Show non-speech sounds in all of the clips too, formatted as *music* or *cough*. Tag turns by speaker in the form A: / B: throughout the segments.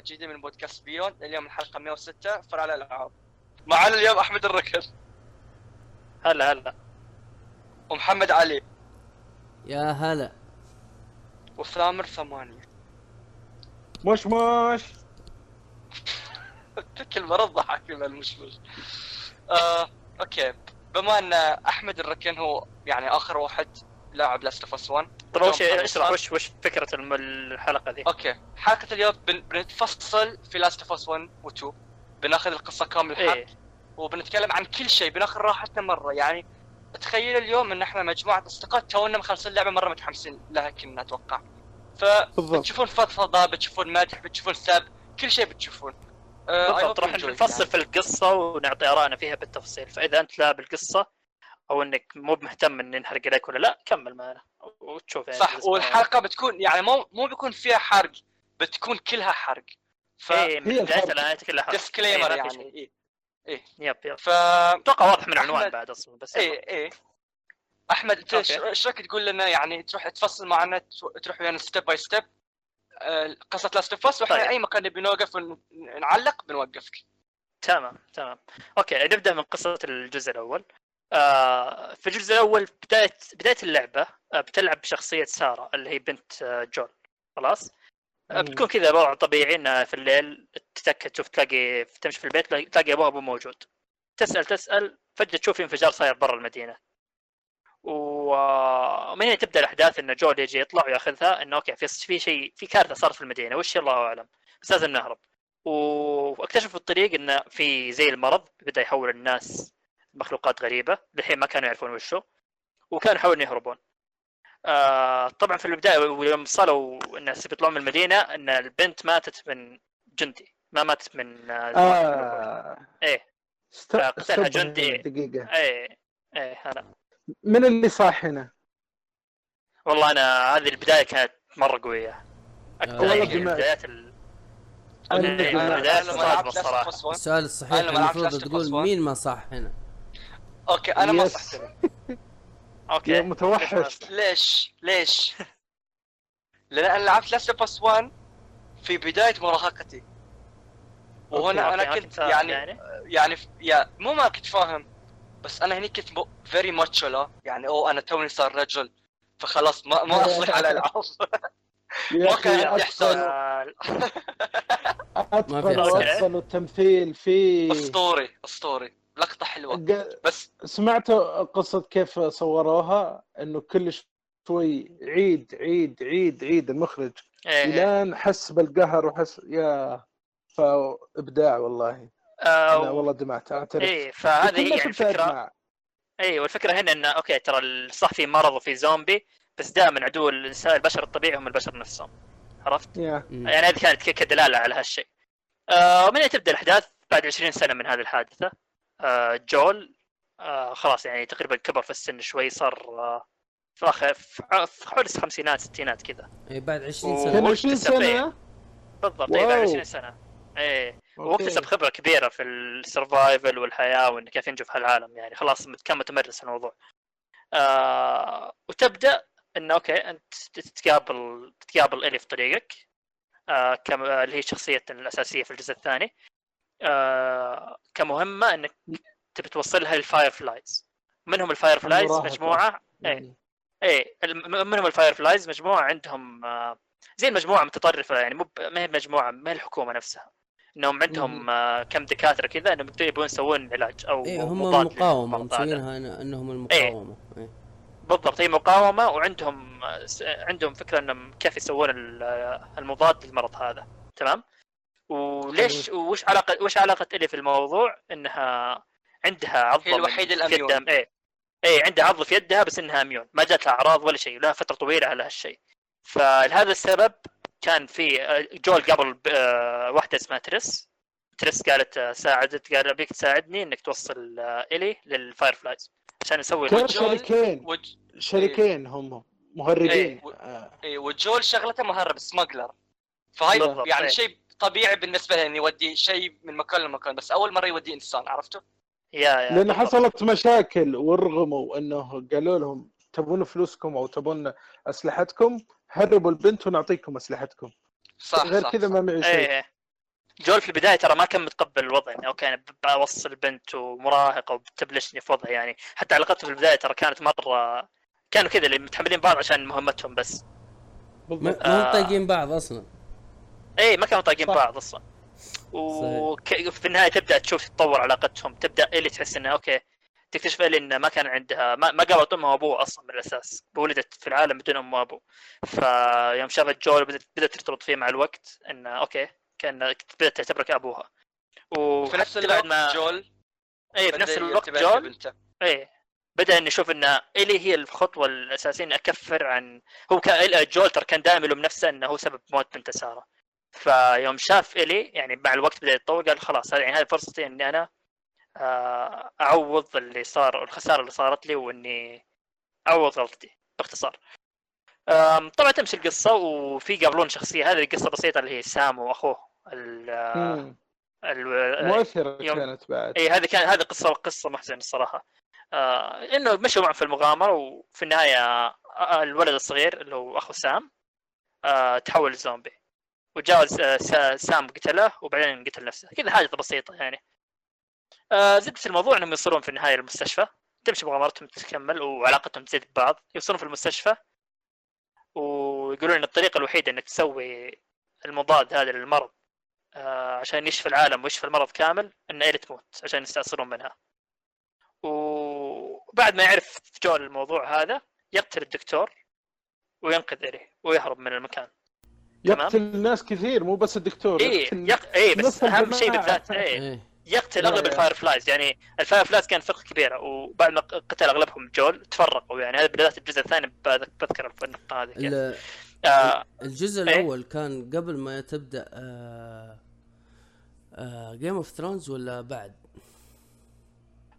A: حلقه جديده من بودكاست بيون اليوم الحلقة 106 فرع الألعاب. معنا اليوم أحمد الركن
B: هلا هلا.
A: ومحمد علي.
C: يا هلا.
A: وثامر ثمانية.
D: مش مش *laughs*
A: كل مرة تضحك من المشمش آه، okay. بما أن أحمد الركن هو يعني آخر واحد لاعب Last of Us 1
B: طيب اول شيء اشرح وش وش فكرة الم- الحلقة ذي
A: okay. حلقة اليوم بن... بنتفصل في Last of Us 1 و 2 بناخذ القصة كامل الحلقة
B: إيه.
A: وبنتكلم عن كل شيء. بناخذ راحتنا مرة. يعني تخيل اليوم إن إحنا مجموعة أصدقاء تونا مخلصين اللعبه مرة متحمسين لها كنا أتوقع.
D: بالضبط.
A: فبتشوفون فضفضة بتشوفون مدح بتشوفون سب كل شيء بتشوفون. آه،
B: بالضبط. راح نفصل. في القصة ونعطي آرائنا فيها بالتفصيل. فإذا أنت لاعب القصة أو إنك مو مهتم ان نحرق عليك ولا لأ كمل معنا وتشوف يعني
A: صح والحلقة بتكون يعني مو مو بيكون فيها حرق بتكون كلها حرق. ف
B: إيه من
D: الحرق.
B: لنهايه كلها حرق.
A: disclaimer
B: إيه،
A: يعني
B: شيء.
A: إيه.
B: yep yep.
A: ف
B: أتوقع واضح من العنوان
A: أحمد.
B: بعد أصلا بس
A: إيه إيه. أحمد
B: أنت
A: إيش رأيك تقول لنا يعني تروح تفصل معنا تروح ويانا step by step قصة Last of Us وإحنا
B: طيب.
A: أي مكان نبي نوقف ونعلق بنوقفك.
B: تمام تمام. okay نبدأ من قصة الجزء الأول. في الجزء الأول بدايه بداية اللعبة آه بتلعب بشخصية سارة اللي هي بنت آه جول خلاص؟ آه بتكون كذا وضع طبيعي انها في الليل تتأكد تشوف تلاقي تمشي في البيت تلاقي- ابوها ابو موجود. تسال تسأل فجأة تشوف انفجار صاير برا المدينة. ومن هنا تبدأ الأحداث إن جول يجي يطلع ويأخذها إنه okay في في شيء في كارثة صارت في المدينة. وش الله أعلم؟ بس لازم نهرب. واكتشف في الطريق إنه في زي المرض بدأ يحول الناس مخلوقات غريبة للحين ما كانوا يعرفون وشو وكانوا يحاولون يهربون. آه طبعا في البداية ولما وصلوا الناس بيطلعون من المدينة إن البنت ماتت من جندي ما ماتت من آه
D: آه.
B: إيه.
D: است...
B: قتلها جندي.
D: هنا دقيقة.
B: إيه إيه
D: من اللي صح هنا؟
B: والله أنا هذه البداية كانت مرة قوية. أكثر
C: والله
B: يعني
D: بما-
B: بدايات ال... إيه،
D: بما-
B: بداية
A: أنا لما
B: صعبة
A: لعبت Last
B: الصراحة.
A: of Us 1
C: السؤال الصحيح المفروض تقول
A: 1
C: مين ما صح هنا؟
A: okay أنا ما. صحت
B: okay.
D: يا متوحش.
A: ليش؟ ليش؟ لأن أنا لعبت Last of Us 1 في بداية مراهقتي. وهنا okay،
B: أنا
A: كنت يعني يعني؟ ف- يا مو ما كنت فاهم بس أنا هني كنت very macho لا يعني أو أنا توني صار رجل. فخلاص ما ما أصلح على العاب ما كان عندي *laughs*
C: ما في.
D: وأتقن التمثيل في
A: أسطوري أسطوري. لقطة
D: حلوة
A: بس
D: سمعتوا قصة كيف صوروها إنه كل شوي عيد عيد عيد عيد المخرج
B: إيه.
D: لين حس بالقهر وحس يا فابداع والله
B: آه،
D: لا والله دمعت أعترف
B: إيه فهذه هي يعني
D: الفكرة.
B: اي والفكرة هنا إنه okay ترى ال- صح في مرض وفي زومبي بس دائما عدو الإنسان البشر الطبيعي هم البشر نفسهم عرفت؟
C: مم.
B: يعني هذه كانت كدلالة على هالشيء. آه ومن تبدا الأحداث بعد 20 سنة من هذه الحادثة جول آه خلاص يعني تقريبا كبر في السن شوي صار آه في آخر في حول الخمسينات ستينات كذا
C: إيه بعد 20
B: و-
C: سنة
D: كان
B: وش
D: 20
B: تسوي؟
D: سنة
B: بالضبط اي بعد
D: wow.
B: 20 سنة
D: إيه.
B: واكتسب خبرة كبيرة في ال survival والحياة وانه كيف ينجو في هالعالم يعني خلاص كان متمرس في الموضوع. آه وتبدأ انه okay أنت تتقابل تتقابل إلي في طريقك آه كم اللي هي شخصيه الأساسية في الجزء الثاني آه كمهمة إنك تبي توصلها لل Fireflies منهم ال
D: Fireflies.
B: مجموعة؟ إيه. إيه. الم- منهم ال Fireflies مجموعة عندهم آه زي المجموعه متطرفة يعني مو ما هي مجموعة ما هي الحكومة نفسها. إنهم عندهم آه، كم دكاترة كذا إنهم يبون يسوون علاج أو
C: إيه هم
B: المقاومة.
C: مسوينها إنهم المقاومة. إيه.
B: بالضبط هي مقاومة وعندهم عندهم فكرة إنهم كيف يسوون ال- المضاد للمرض هذا. تمام؟ وليش وش علاقه وش علاقة إلي في الموضوع إنها عندها عضة
A: هي
B: في
A: ال immune.
B: يدها إيه إيه عندها عضة في يدها بس إنها immune ما جات لها أعراض ولا شيء لها فترة طويلة على هالشيء فلهذا السبب كان في آه، جول قبل آه، واحدة اسمها تيس تيس قالت آه، ساعدت قال أبيك تساعدني إنك توصل إلي لل Fireflies عشان نسوي.
D: شريكين
A: وج...
D: شريكين هم مهربين
A: إيه.
D: آه.
A: إيه وجول شغلته مهرب smuggler فهاي يعني
B: إيه.
A: شيء طبيعي بالنسبة له انه يودي شيء من مكان لمكان بس أول مرة يودي إنسان عرفته؟
B: يا يا لأن.
D: حصلت مشاكل ورغموا إنه قالوا لهم تبون فلوسكم أو تبون أسلحتكم هربوا البنت ونعطيكم أسلحتكم
A: صح
D: غير كذا. ما معي شيء
B: إيه جول في البداية ترى ما كان متقبل الوضع يعني أوكي أنا بوصل بنت ومراهقه وبتبلشني في وضع يعني حتى علاقتهم في البداية ترى كانت مرة كانوا كذا اللي متحملين بعض عشان مهمتهم بس
C: ما
D: بالضبط
C: ما هم
B: آه.
C: طايقين بعض أصلا
B: اي ما كانوا طايقين. بعض أصلا. وفي النهاية تبدأ تشوف تتطور علاقتهم تبدأ إلي تحس إنه okay تكتشف إلي إنه ما كان عندها ما, ما قابلت امها وابوها أصلا من الاساس ولدت في العالم بدون ام وابو فيوم شافت جول بدأت بدأت ترتبط فيه مع الوقت إنه okay كأن بدأت تعتبره كابوها
A: في نفس الوقت
B: ما
A: جول
B: اي في نفس
A: بدأ
B: الوقت جول. إيه بدأ إنه يشوف ان إلي هي الخطوة الأساسية اني أكفر عن هو كان جول ترى كان دائما يلوم نفسه إنه هو سبب موت بنت سارة. فيوم شاف إلي يعني مع الوقت بدأ يتطور قال خلاص هذه يعني هذه فرصتي إني أنا آه، أعوض اللي صار الخسارة اللي صارت لي وإني أعوض غلطتي باختصار. طبعا تمشي القصة وفي يقابلون شخصية هذه قصة بسيطة اللي هي سام وأخوه ال-. ال-
D: مؤثرة كانت بعد.
B: إي هذه كان هذه قصة قصة محزنة الصراحة. آه إنه مشوا معه في المغامرة وفي النهاية آه الولد الصغير اللي هو أخو سام آه تحول لزومبي. وجاء س- سام قتله وبعدين قتل نفسه كذا حاجة بسيطة يعني. آه زبده الموضوع إنهم يوصلون في النهاية المستشفى تمشي مغامرتهم تكمل وعلاقتهم تزيد ببعض. يوصلون في المستشفى. ويقولون إن الطريقة الوحيدة إنك تسوي المضاد هذا للمرض آه عشان يشفي العالم ويشفي المرض كامل إن إلي تموت عشان يستأصلون منها. وبعد ما يعرف جول الموضوع هذا يقتل الدكتور وينقذ إلي ويهرب من المكان.
D: يقتل ناس كثير مو بس الدكتور
B: اي يق... اي بس أهم شيء. بالذات اي
C: إيه
B: يقتل
D: أغلب.
B: ال Fireflies يعني ال Fireflies كان فرقه كبيره وبعد ما قتل أغلبهم جول تفرقوا يعني هذا بالذات الجزء الثاني بذ- بذكر النقطة هذه كيف.
C: ال-
B: آه
C: الجزء
B: إيه؟
C: الأول كان قبل ما تبدأ Game of Thrones ولا بعد؟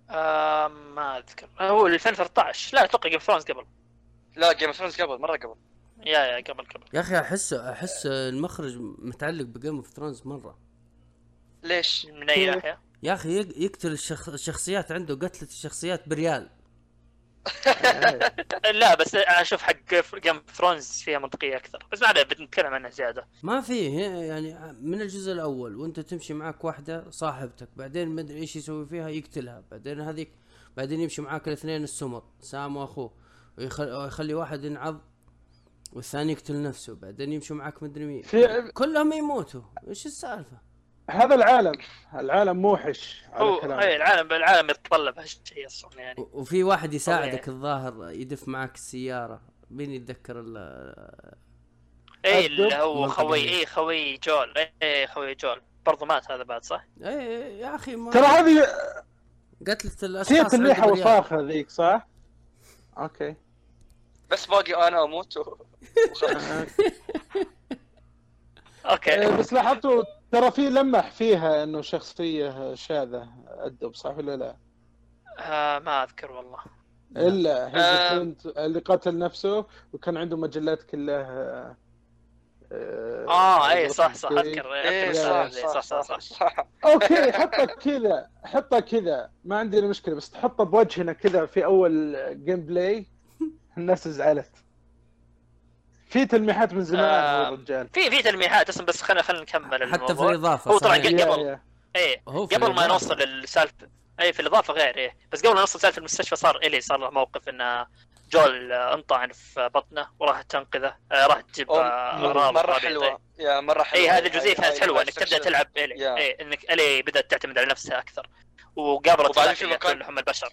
B: آه ما أذكر هو 2013 لا أتوقع Game Thrones قبل
A: لا Game of Thrones قبل مرة قبل
B: يا يا قبل قبل.
C: يا أخي أحس أحس المخرج متعلق ب Game of Thrones مرة.
A: ليش؟
B: من أي ناحية؟
C: يا أخي يق- يقتل الشخ... الشخصيات عنده قتله الشخصيات بريال. *laughs*
B: لا بس أشوف حق Game Thrones فيها منطقية أكثر. بس ما عليه بنتكلم عنها زيادة.
C: ما في يعني من الجزء الأول وأنت تمشي معك واحدة صاحبتك بعدين ما أدري إيش يسوي فيها يقتلها. بعدين هذيك بعدين يمشي معاك الاثنين السمر سام وأخوه ويخل... ويخلي واحد ينعض. والثاني يقتل نفسه بعدين يمشي معاك مدري مين
D: في
C: كلهم يموتوا إيش السالفة
D: هذا العالم العالم موحش على
B: هو
D: كلامك.
B: اي العالم العالم يتطلب هالشيء أصلا يعني
C: و- وفي واحد يساعدك. الظاهر يدف معاك السيارة مين يتذكر ال
B: اي اللي؟ هو خوي. اي خوي جول اي خوي جول برضو مات هذا بعد صح؟
C: إيه يا أخي ما
D: ترى هذه
C: قتلة
D: هي
C: الأشخاص
D: تلميحه
C: عند بريال.
D: وفاخه ذيك صح؟ أوكي
A: بس باقي أنا أموت و...
B: أوكي.
D: آه، بس لاحظتوا ترى في لمح فيها إنه شخصيه شاذة. الدب صح ولا لا؟
B: آه ما أذكر والله.
D: إلا
A: آه.
D: اللي قتل نفسه وكان عنده مجلات كلها
B: آه اي صح صح أذكر.
A: إيه
B: أذكر
A: صح
B: دي،
A: صح صح صح
D: okay حطها كذا حطها كذا. ما عندنا مشكلة بس تحطها بوجهنا كذا في أول gameplay الناس زعلت في تلميحات من زمان
B: آه.
D: الرجال
B: في في تلميحات اسم بس خلينا خلينا نكمل
C: حتى في الإضافة
B: هو طبعاً
C: صحيح.
B: قبل-
D: يا-
B: قبل. إيه ما. نوصل للسالفه اي في الإضافة غير إيه بس قبل ما نوصل سالفه المستشفى صار إلي صار له موقف انه جول آه، انطعن في بطنه وراح تنقذه آه، راح تجيب آه،
A: مرة,
B: أغراض
A: مرة
B: رابعة.
A: حلوة يا مرة حلوة
B: اي هذه الجزئيه كانت حلوة إنك
A: تبدأ.
B: تلعب
A: إلي.
B: اي إنك إلي بدأت تعتمد على نفسها أكثر وقابلت
A: وبعدين
B: يأكل لحم البشر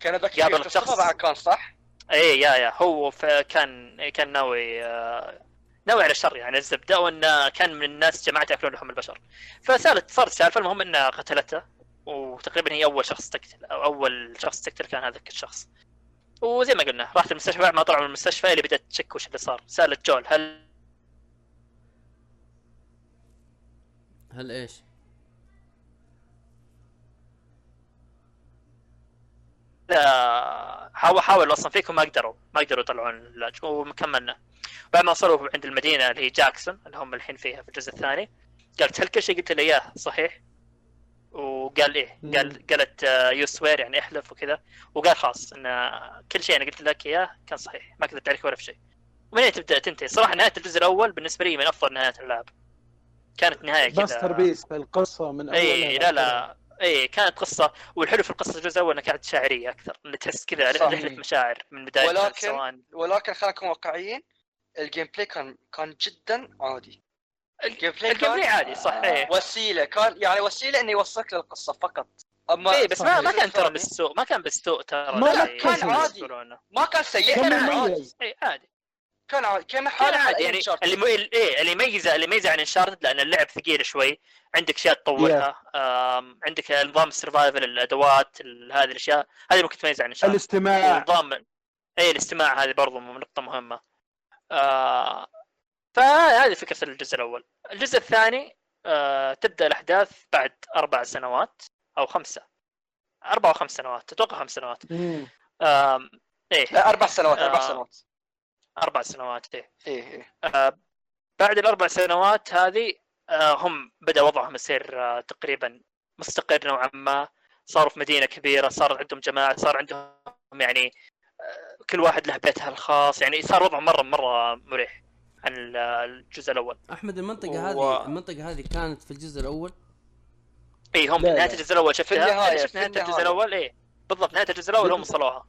A: كان ذاك
B: قابل
A: اللي
B: الشخص.
A: بعد كان صح؟
B: اي يا يا. هو كان كان ناوي آه، ناوي على الشر يعني الزبدة وانه كان من الناس جماعة يأكلون لحم البشر. فصارت صارت سالفة المهم انها قتلته وتقريبا هي أول شخص تقتل أو أول شخص تقتل كان هذاك الشخص. وزي ما قلنا راحت المستشفى بعد ما طلعوا من المستشفى اللي بدات تشك وش اللي صار. سألت جول هل
C: هل إيش؟
B: لا حاول حاول أصلا فيكم ما قدروا ما قدروا يطلعون العلاج وكملنا. بعد ما وصلوا عند المدينة اللي هي جاكسون اللي هم الحين فيها في الجزء الثاني قالت هل كل شيء قلت له إياه صحيح؟ وقال
D: إيه؟
B: قال قالت you swear يعني احلف وكذا. وقال خلاص إن كل شيء أنا قلت لك إياه كان صحيح ما كذبت عليك ولا في شيء. ومن هنا تبدأ تنتهي. صراحة نهاية الجزء الأول بالنسبة لي من أفضل نهايات اللعب كانت نهاية كذا.
D: master piece القصة من أولها
B: اي لا. لا اي كانت قصة والحلو في القصة الجزء الأول إنها كانت شاعرية أكثر اللي تحس كذا. رحله مشاعر من بداية
A: ولكن-
B: سواء
A: ولكن خلينا نكون واقعيين ال gameplay كان كان جدا عادي. ال gameplay
B: ال gameplay عادي صح إيه
A: وسيلة كان يعني وسيلة إنه يوصلك للقصة فقط. أما
B: إيه بس ما ما كان ترى بالسوء ما كان بالسوء ترى.
D: ما
B: زي-
D: كان
A: عادي. ما كان سيء
D: كان
A: كان عادي.
B: اي عادي.
A: كان عادي كان
B: عادي يعني اللي إيه اللي يميزه اللي يميزه عن Uncharted لأن اللعب ثقيل شوي عندك أشياء تطورها آم، عندك نظام ال survival الأدوات ال- هذه الأشياء هذه ممكن تميز عن Uncharted
D: الاستماع
B: ونظام اي الاستماع هذه برضو نقطة مهمة. آه فهذه فكرة الجزء الأول. الجزء الثاني آه تبدأ الأحداث بعد أربع سنوات أو خمسة. أربع أو خمس سنوات، أتوقع خمس سنوات. إيه
A: لا أربع سنوات أربع
B: آه.
A: سنوات
B: أربع سنوات إيه.
A: إيه إيه.
B: آه بعد الأربع سنوات هذه آه هم بدأ وضعهم يصير آه تقريبا مستقر نوعا ما. صاروا في مدينة كبيرة، صار عندهم جماعة، صار عندهم يعني آه، كل واحد له بيتها الخاص. يعني صار وضعهم مرة مرة مريح عن ال- الجزء الأول.
C: أحمد المنطقة
B: و-
C: هذه المنطقة هذه كانت في الجزء الأول؟
B: اي هم
D: لا،
B: نهاية
D: لا.
B: الجزء الأول شفتها؟ شفت نهاية الجزء. الأول؟ اي بالضبط نهاية الجزء الأول هم وصلوها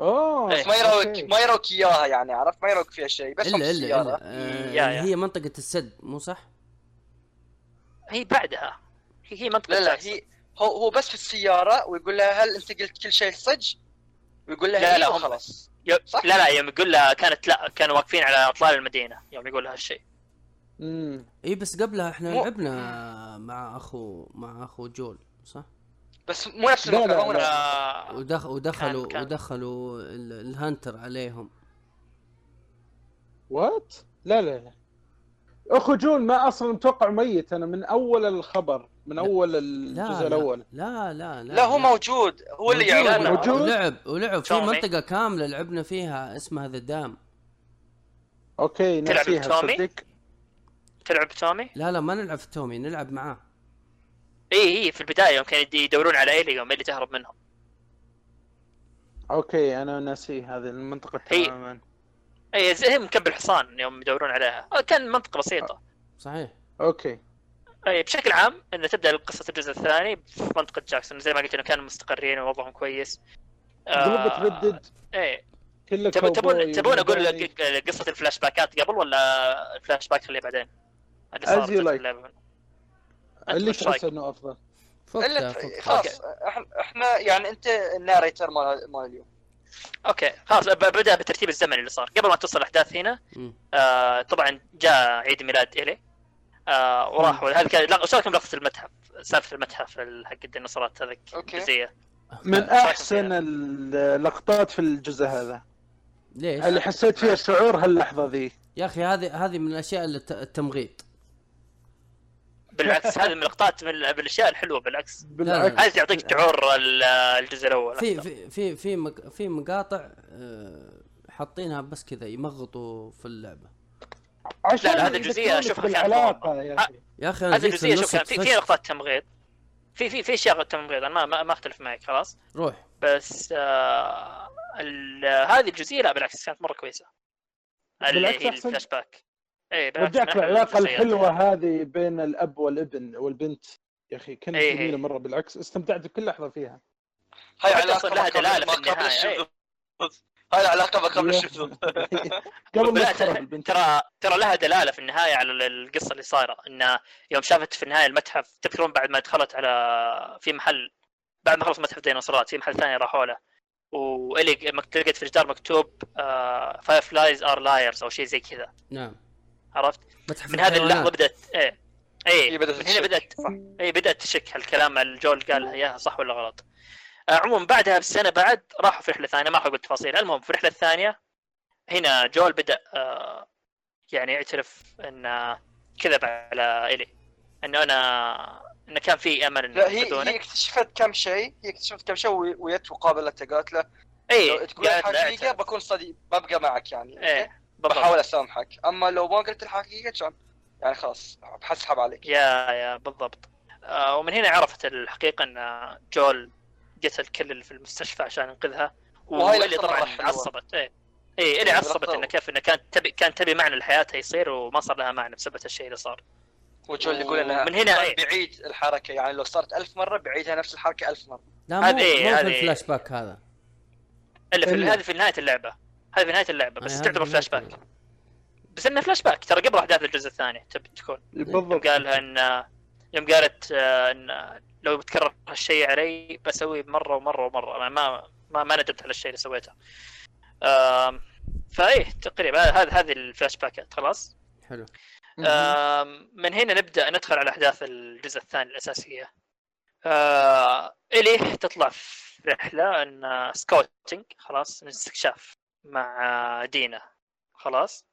D: أوه
B: إيه.
A: بس ما يروك. ما يروك اياها يعني عرفت ما يروك فيها شيء بس
C: إلا إلا
A: السيارة.
C: إلا آه،. هي منطقة السد مو صح؟
B: هي بعدها هي منطقة
A: لا لا. هي هو هو بس في السيارة ويقول لها هل أنت قلت كل شيء صج؟ ويقول لها
B: لا،
A: لا
B: لا،
A: لا
B: هم-
A: خلاص صح؟
B: لا لا يوم يقول لها كانت لا كانوا واقفين على أطلال المدينة يوم يقول لها هالشيء
D: مم.
C: إي بس قبلها إحنا
A: مو-
C: لعبنا مع أخو مع أخو جول صح؟
A: بس مو نفس
D: لا،
A: المكان
D: لا،
C: ودخ ودخلوا
B: كان- كان.
C: ودخلوا ال- الهانتر عليهم.
D: وات؟ لا لا. لا أخو جون ما أصلا متوقع ميت. أنا من أول الخبر من
C: لا.
D: أول
C: لا
D: الجزء
C: لا.
D: الأول.
C: لا لا لا
A: لا. هو موجود. هو اللي
C: موجود.
A: يعرفنا
D: موجود.
C: ولعب ولعب. في
B: تومي.
C: منطقة كاملة لعبنا فيها اسمها ذا دام
D: أوكي
B: تلعب بتومي؟
D: صدق.
B: تلعب تومي
C: لا لا ما نلعب في تومي نلعب معاه.
B: إي إي في البداية يوم كانوا يدورون على إيلي يوم اللي تهرب منهم.
D: okay أنا ناسي هذه
B: المنطقة
D: تماما.
B: إي زي هي مكب الحصان يوم يدورون عليها. آه، كان منطقة بسيطة.
C: صحيح.
D: okay.
B: إي بشكل عام إن تبدأ قصه الجزء الثاني في منطقه جاكسون. زي ما قلت إنه كانوا مستقرين ووضعهم كويس.
D: قلبة ردد
B: إيه
D: كله
B: تبون تبون أقول قصة الفلاش باكات قبل ولا الفلاش باك خليه بعدين؟ اللي صار
D: as you
B: feel
D: like.
B: اللعبة. أنت
D: اللي تحس؟ إنه أفضل.
C: فكها
A: خلاص إحنا إحنا يعني أنت ال narrator مال مال اليوم.
B: okay خلاص ب- بدأ بالترتيب الزمني اللي صار. قبل ما توصل الأحداث هنا. آه طبعا جاء عيد ميلاد إلي. آه وراحوا هذه كان لكم لقطه المتحف؟ سالفة المتحف ال- حق الديناصورات هذيك
A: okay.
B: الجزئية.
D: من
B: أحسن.
D: اللقطات في الجزء هذا.
C: ليش؟
D: اللي حسيت فيها شعور هاللحظة ذي.
C: يا أخي هذه هذه من الأشياء اللي الت- التمغيط.
B: بالعكس هذه من اللقطات من ال- بالاشياء الحلوة بالعكس.
D: بالعكس.
B: هذه تعطيك شعور ال- الجزء الأول
C: في. في في في مق- في مقاطع آه، حاطينها بس كذا يمغطوا في اللعبة.
D: عشان
B: لا، لا، هذه
D: يذكرونك
B: الجزئية أشوفها كانت بالعلاقة.
D: يا
B: آه،
D: أخي.
C: يا أخي
B: هذه الجزئيه
C: النص
B: شوف كان في في. لقطات تمغيط. في في في أشياء تمغيط. أنا ما, ما أختلف معك خلاص؟
C: روح.
B: بس آه ال- هذه الجزئية لا بالعكس كانت مرة كويسة. اللي
D: بالعكس
B: هي. الفلاش باك. اي بالعكس
D: رجعك
B: من أحلى
D: العلاقه
B: الجزئيات.
D: الحلوة هذه بين الأب والابن والبنت. يا أخي كانت
B: إيه.
D: جميلة مرة بالعكس استمتعت بكل لحظة فيها.
A: هاي
B: علاقة لها
A: قبل- ما
B: في
A: قبل
B: النهاية،
A: الشذوذ. هاي العلاقه ما قبل. الشذوذ.
D: قبل ما
B: لا
D: تكره
B: ترى
D: البنت.
B: ترى ترى لها دلالة في النهاية على ال- القصة اللي صايرة. انه يوم شافت في النهاية المتحف تذكرون بعد ما دخلت على في محل بعد ما خلص متحف ديناصورات في محل ثاني راحوا له. والي لقيت في الجدار مكتوب Fireflies are liars أو شيء زي كذا.
C: نعم.
B: عرفت من هذه
C: اللحظة.
B: بدات إيه إيه
A: هي بدأت
B: من هنا
A: تشك.
B: بدات اي بدأت تشك هالكلام اللي جول قالها إياها صح ولا غلط آه، عموما بعدها بسنة بعد راحوا في رحلة ثانية ما راح أقول تفاصيل المهم في الرحله الثانية هنا جول بدأ آه، يعني يعترف انه كذب على إلي انه أنا انه كان في أمل إنه
A: لا هي. هي اكتشفت كم شيء هي اكتشفت كم شيء وي- ويت وقابلته قالت له
B: اي
A: تقول
B: الحقيقة.
A: بكون صديق ببقى معك يعني
B: إيه
A: بحاول أسامحك. أما لو ما قلت الحقيقة كان يعني خلاص بحسحب عليك.
B: يا يا بالضبط. آه، ومن هنا عرفت الحقيقة إن جول قتل كل اللي في المستشفى عشان ينقذها
A: وهاي
B: واللي
A: لقطة
B: طبعا. عصبت. إيه. إيه اللي عصبت انه كيف إنه كانت تبي كانت تبي معنى لحياتها يصير وما صار لها معنى بسبب الشيء اللي صار.
A: وجويل يقول إنها
B: من هنا إيه.
A: بعيد الحركة. يعني لو صارت ألف مرة بعيدها نفس الحركة ألف مرة.
C: لا مو
B: هذه-
C: مو في الفلاش باك هذا.
B: الا في. هذه في نهاية اللعبة. هذه في نهاية اللعبة بس
C: يعني
B: تعتبر فلاش باك بس إنه فلاش باك ترى قبل احداث الجزء الثاني تبي تكون. يوم
D: بالضبط
B: قالها إن يوم قالت آه، إن لو بتكرر هالشيء علي بسويه مرة ومرة ومرة. ما ما ما, ندمت على الشيء اللي سويته. فإيه تقريبا هذا هذه الفلاش باكات خلاص.
C: حلو.
B: من هنا نبدأ ندخل على أحداث الجزء الثاني الأساسية. آه، الي تطلع في رحلة إن scouting خلاص استكشاف. مع دينا خلاص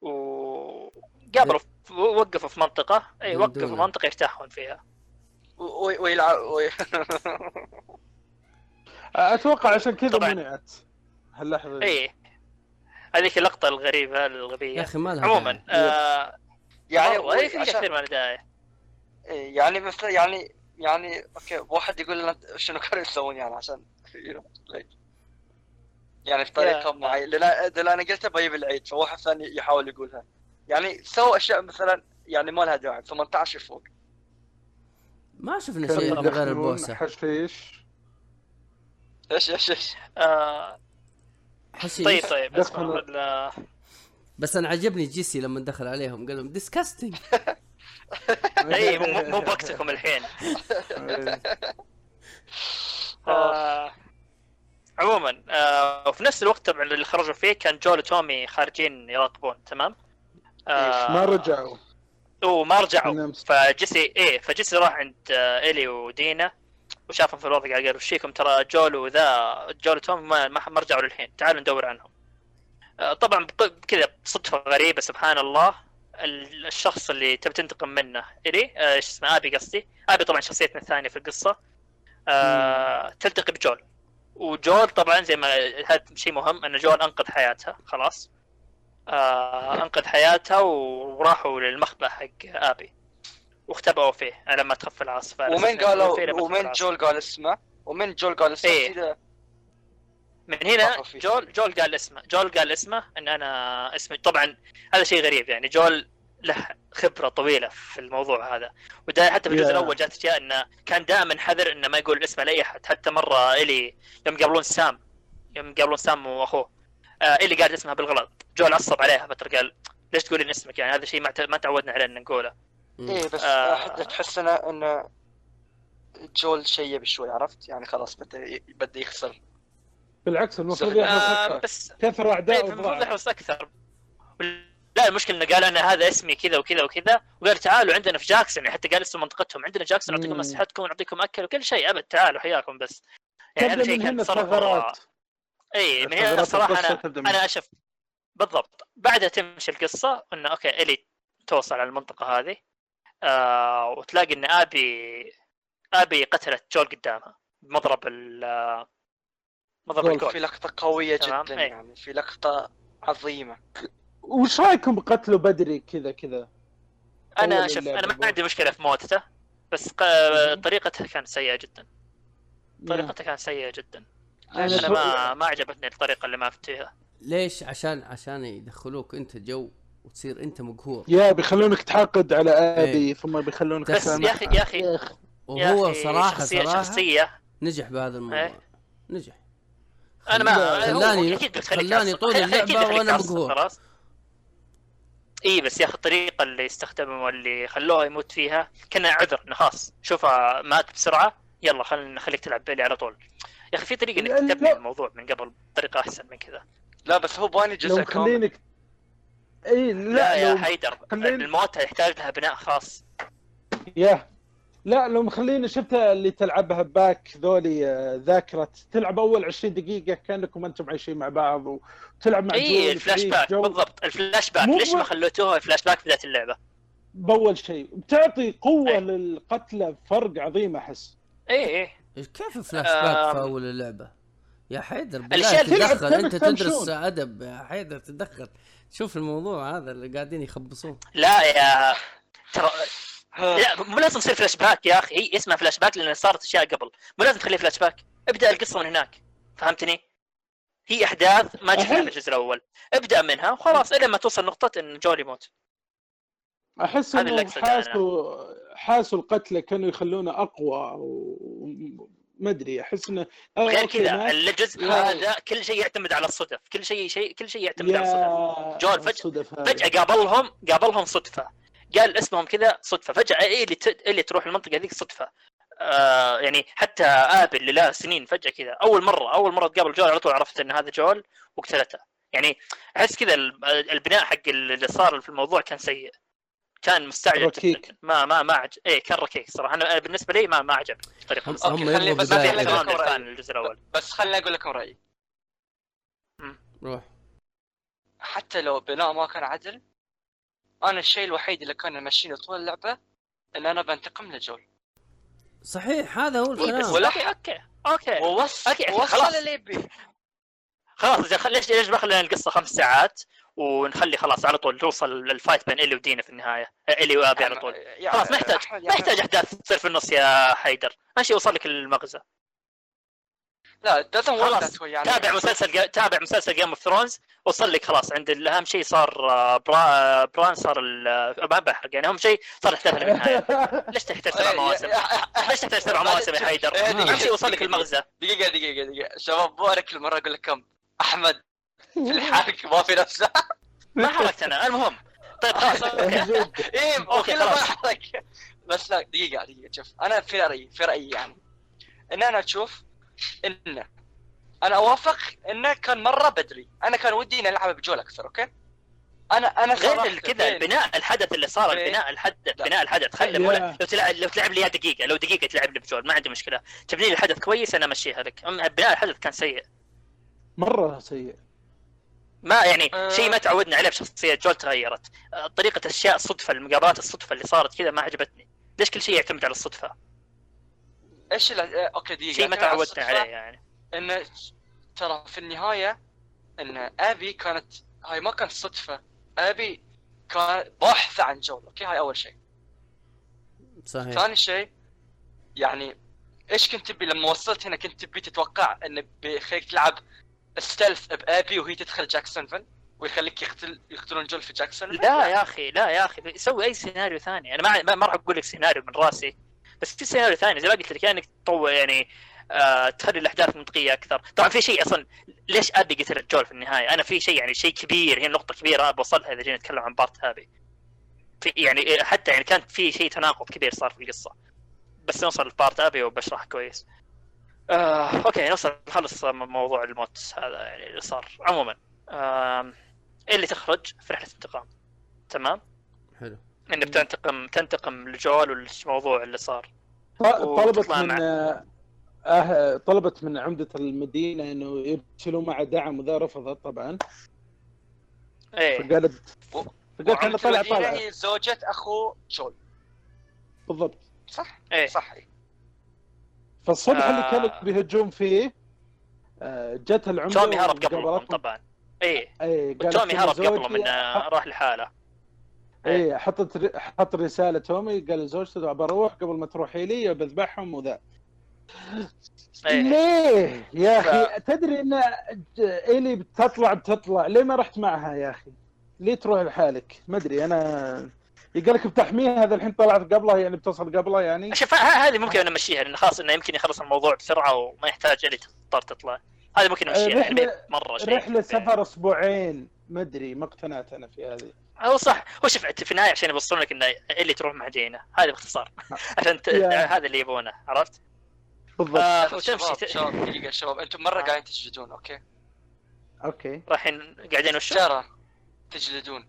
B: وقابلوا وقفوا في منطقة
C: إي
B: وقفوا في. منطقة يرتاحون فيها
A: ويلعب وي- *laughs*
D: أتوقع عشان كذا. منعت هاللحظة دي.
B: إي هذيك اللقطة الغريبة
C: يا
B: الغبيه
C: أخي ما لها
B: عموما. آه
A: يعني
B: في
A: عشان
B: كثير من الداعي
A: يعني مثل يعني يعني أوكي واحد يقول لنا شنو كانوا يسوون يعني عشان. يعني بطريقه
B: يا-
A: معينه لأن أنا قلتها بجيب العيد فواحد ثاني يحاول يقولها. يعني سووا أشياء مثلا يعني ما لها داعي 18 فوق.
C: ما شفنا شيء غير البوسة.
D: حشيش.
A: إيش؟ إيش إيش
B: آه.
C: حشيش.
B: طيب طيب ال-
C: بس أنا عجبني جيسي لما دخل عليهم قال لهم disgusting *laughs*
B: اي مو مو بوقتكم الحين. *laughs*
D: إيه.
B: آه. عموما آه وفي نفس الوقت طبعا اللي خرجوا فيه كان جول وتومي خارجين يراقبون تمام؟ آه
D: ما رجعوا.
B: وما رجعوا. فجيسي إيه فجيسي راح عند آه، الي ودينا وشافهم في الوضع قال وش فيكم؟ ترى جول وذا جول وتوم ما ما رجعوا للحين تعالوا ندور عنهم. آه، طبعا كذا بصدفه غريبة سبحان الله. ال- الشخص اللي تبي تنتقم منه الي آه، إيش اسمه آبي قصدي. آبي طبعا شخصيتنا الثانية في القصة. آه تلتقي بجول. وجول طبعا زي ما هذا شيء مهم ان جول أنقذ حياتها خلاص. آه أنقذ حياتها وراحوا للمخبأ حق آبي. واختبأوا فيه لما تخفى العاصفة
A: ومن قالوا ومن. جول قال اسمه؟ ومن جول قال اسمه؟
B: إيه. من هنا. جول جول قال اسمه. جول قال اسمه إن أنا اسمي طبعا هذا شيء غريب يعني. جول له خبرة طويلة في الموضوع هذا. ودا حتى في الجزء
D: يا.
B: الأول جات أشياء إنه كان دائما حذر إنه ما يقول اسمه لأي أحد. حتى مرة إلي يوم يقابلون سام يوم يقابلون سام وأخوه. آه إلي قالت اسمها بالغلط. جول عصب عليها فتره قال ليش تقولين اسمك؟ يعني هذا شيء ما ما تعودنا عليه ان نقوله.
A: إيه بس
B: آه.
A: تحس انه إنه جول شيب شوي عرفت؟ يعني خلاص بده بده يخسر.
D: بالعكس المفروض. يحرص
B: آه
D: أكثر.
B: بس
D: كثر أعداء
B: المفروض
D: وضعف.
B: يحرص أكثر. لا المشكلة إنه قال أنا هذا اسمي كذا وكذا وكذا وقال تعالوا عندنا في جاكسون يعني حتى قال اسم منطقتهم. عندنا جاكسون نعطيكم. اسلحتكم ونعطيكم أكل وكل شيء. أبد تعالوا حياكم بس. يعني هذا شيء
D: من
B: كان
D: هنا
B: تصرف
D: الثغرات
B: إي من هنا الصراحه
D: أنا
B: أنا أشوف بالضبط. بعدها تمشي القصة إنه okay إلي توصل على المنطقة هذه. آه وتلاقي إن ابي آبي قتلت جول قدامها. بمضرب ال مضرب
D: جول.
B: الجول
A: في لقطة
B: قوية
A: جدا. يعني في لقطة عظيمة.
D: وش رايكم بقتله بدري كذا كذا أنا
B: شوف أنا ما. عندي مشكلة في موتته بس. طريقتها كانت سيئة جدا. طريقتها كانت سيئة جدا
D: أنا
B: أنا
D: شو-
B: ما ما عجبتني الطريقة اللي مات فيها
C: ليش عشان عشان يدخلوك أنت جو وتصير أنت مقهور
D: يا بيخلونك تعقد على أبي
C: إيه.
D: ثم بيخلونك
B: بس. يا أخي يا أخي
D: يا أخي.
B: يا
C: وهو
B: أخي
C: صراحة
B: شخصيه
C: صراحة
B: شخصية
C: نجح بهذا الموضوع
B: إيه.
C: نجح
B: أنا ما هو
C: خلاني- خلاني. طول وأنا
B: تعصب،
C: مقهور.
B: خلاص إي بس يا أخي الطريقة اللي استخدموا اللي خلوه يموت فيها. كان عذر انه خلاص شوفها مات بسرعة. يلا خلينا نخليك تلعب بيلي على طول. يا أخي في
D: طريقة
B: إنك تبني
D: لا.
B: الموضوع من قبل بطريقة أحسن من كذا.
A: لا بس هو باني
D: لو
A: جزء كامل.
D: مخلينك إي
B: لا,
D: لا,
B: يا
D: لو
B: حيدر
D: خلينا-
B: الموت يحتاج لها بناء خاص.
D: يا. لا لو مخليني شفت اللي تلعبها باك ذولي آه، ذاكرة تلعب أول 20 دقيقة كأنكم أنتم عايشين مع بعض وتلعب مع إي
B: الفلاش باك
D: جو
B: بالضبط الفلاش باك ليش ما خلوتوها الفلاش باك في بدايه اللعبة؟
D: بأول شيء بتعطي قوة
B: أي.
D: للقتلى فرق عظيم
B: أحس إي
C: إي كيف فلاش باك في. أول اللعبة؟ يا حيدر بالله
B: اللي
C: تدخل
D: أنت
C: تدرس. أدب يا حيدر تدخل شوف الموضوع هذا اللي قاعدين يخبصون
B: لا يا ترى لا مو لازم تصير فلاش باك يا أخي. هي اسمها فلاش باك لأن صارت أشياء قبل. مو لازم تخليه فلاش باك ابدأ القصة من هناك. فهمتني؟ هي أحداث ما شفناها في الجزء الأول. ابدأ منها وخلاص إلى ما توصل نقطة إن جول يموت أحس إنه.
D: حاسوا حاسوا القتلى كانوا يخلونه أقوى وما أدري. أحس إنه آه،
B: غير كذا الجزء هذا كل شيء يعتمد على الصدف. كل شيء شيء كل شيء يعتمد على الصدف. جول
D: هذه.
B: فجأة قابلهم قابلهم صدفة. قال اسمهم كذا صدفة. فجأة إيه اللي ت... اللي تروح المنطقة ذيك صدفة؟ آه يعني حتى آبل اللي له سنين فجأة كذا. أول مرة أول مرة تقابل جول على طول عرفت إن هذا جول وقتلته. يعني أحس كذا ال- البناء حق اللي صار في الموضوع كان سيء. كان مستعجل
D: ركيك.
B: جدا. ما ما ما عج... إيه كان ركيك صراحة. أنا بالنسبة لي ما ما عجب الطريقة.
C: هم. هم
A: خلي- بس
B: ما في
A: خليني
B: احترام
A: لكم. لل
B: fan الجزء الأول.
A: بس خليني أقول لكم رأيي.
C: روح.
A: حتى لو بناء ما كان عدل أنا الشيء الوحيد اللي كان يمشيني طول اللعبة إن أنا بنتقم لجول.
C: صحيح هذا هو
B: إيه بس
C: الكلام
A: ولا-
B: okay okay okay
A: ووصل
B: okay،
A: وصل
B: خلاص.
A: اللي يبي
B: خلاص ليش ليش بخلي القصة خمس ساعات ونخلي خلاص على طول توصل لل fight بين الي ودينا في النهاية؟ الي وأبي على طول.
A: يا-
B: خلاص ما يحتاج ما يحتاج أحداث تصير في النص يا حيدر. ماشي يوصل لك المغزى.
A: لا doesn't work
B: خلاص.
A: that way يعني.
B: تابع مسلسل جا... تابع مسلسل Game of Thrones وصل لك خلاص. عند أهم شيء صار آه، برا... بران صار ال... آه، ما بحرق يعني أهم شيء صار احداث *laughs* النهايه ليش تحتاج سبع
A: إيه،
B: مواسم؟ ليش تحتاج سبع مواسم يا حيدر؟
A: إيه،
C: دقيقة،
B: أهم شيء يوصل لك المغزى.
A: دقيقة دقيقة دقيقة. شباب بارك المرة أقول لك كم أحمد في *laughs* الحرق ما في نفسه.
B: ما حركت أنا المهم. طيب خلاص. *laughs*
A: إيه
B: أوكي،
A: وكله ما. حرق بس لا دقيقة دقيقة شوف. أنا في رأيي في رأيي يعني. إن أنا أشوف انه أنا أوافق إنه كان مرة بدري. أنا كان ودي نلعب بجول أكثر أوكي؟ أنا أنا
B: غير كذا البناء الحدث اللي صار؟ البناء الحدث. بناء الحدث. خلي. مو لو تلعب لو تلعب لي دقيقة لو دقيقة تلعب لي بجول ما عندي مشكلة. تبني لي الحدث كويس أنا امشيها لك أما بناء الحدث كان سيء.
D: مرة سيء.
B: ما يعني
A: آه.
B: شيء ما تعودنا عليه بشخصية جول تغيرت. آه، طريقة اشياء الصدفة المقابلات الصدفة اللي صارت كذا ما عجبتني. ليش كل شيء يعتمد على
A: الصدفة؟ إيش آه، okay دقيقة.
B: شيء ما
A: الصدفة.
B: عليه يعني.
A: إن ترى في النهاية إن آبي كانت هاي ما كانت صدفة. آبي كان بحث عن جول okay؟ هاي أول شيء.
C: صحيح.
A: ثاني شيء يعني إيش كنت تبي؟ لما وصلت هنا كنت تبي تتوقع إن بيخليك تلعب stealth بآبي وهي تدخل جاكسونفيل ويخليك يقتل يقتلون جول في جاكسونفيل؟
B: لا يا أخي لا يا أخي سوي أي سيناريو ثاني. أنا ما ما- ما راح أقول لك سيناريو من راسي. بس في سيناريو ثاني زي ما قلت لك كأنك تطور يعني آه تخلي الأحداث منطقية أكثر. طبعا في شيء أصلا ليش أبي قتل جول في النهاية؟ أنا في شيء يعني شيء كبير هي نقطة كبيرة بوصلها إذا جينا نتكلم عن part آبي في يعني حتى يعني كانت في شيء تناقض كبير صار في القصة. بس نوصل ل part أبي وبشرح كويس. آه okay نوصل نخلص موضوع الموت هذا يعني اللي صار. عموما آه اللي تخرج في رحلة انتقام. تمام؟
C: حلو.
B: إنك تنتقم تنتقم لجول والموضوع اللي صار.
D: طلبت من
B: مع-
D: آه، آه طلبت من عمدة المدينة إنه يرسلوا معه دعم وذا رفضت طبعا.
B: إيه.
D: فقالت فقالت
A: أنا
D: طالع طالع.
A: هي زوجة أخو جول.
D: بالضبط.
A: صح؟
B: إيه.
A: صح.
D: فالصبح اللي
B: آه.
D: كانوا بيهجون فيه آه، جت العمدة
B: تومي هرب قبلهم. طبعا.
D: إيه. إيه
B: تومي هرب إنه
D: ح-
B: راح لحاله.
D: إيه. حطت ر- حط رسالة تومي قال لزوجته بروح قبل ما تروحي لي بذبحهم وذا.
B: إيه.
D: ليه؟ يا
A: ف-
D: أخي تدري إن ايلي بتطلع بتطلع ليه ما رحت معها يا أخي؟ ليه تروح لحالك؟ ما أدري أنا يقول لك بتحميها هذا الحين طلعت قبلها يعني بتصل قبلها يعني.
B: شوف هذه ممكن نمشيها لأن خلاص إنه يمكن يخلص الموضوع بسرعة وما يحتاج اللي تضطر تطلع. هذا ممكن نمشيها
D: رحلة-
B: يعني مرة شيء.
D: رحلة سفر أسبوعين ما أدري ما اقتنعت أنا في هذه.
B: هو صح. هو شوف في النهاية عشان يوصلون لك إنه اللي تروح مع دينا هذا باختصار. *laughs* *laughs* عشان ت... هذا اللي يبونه. عرفت؟
D: بالضبط.
B: آه
A: شباب. شباب دقيقة شباب. أنتم مرة
B: آه.
A: قاعدين تجلدون okay؟
D: okay.
B: رايحين قاعدين وشو؟
A: ترى تجلدون.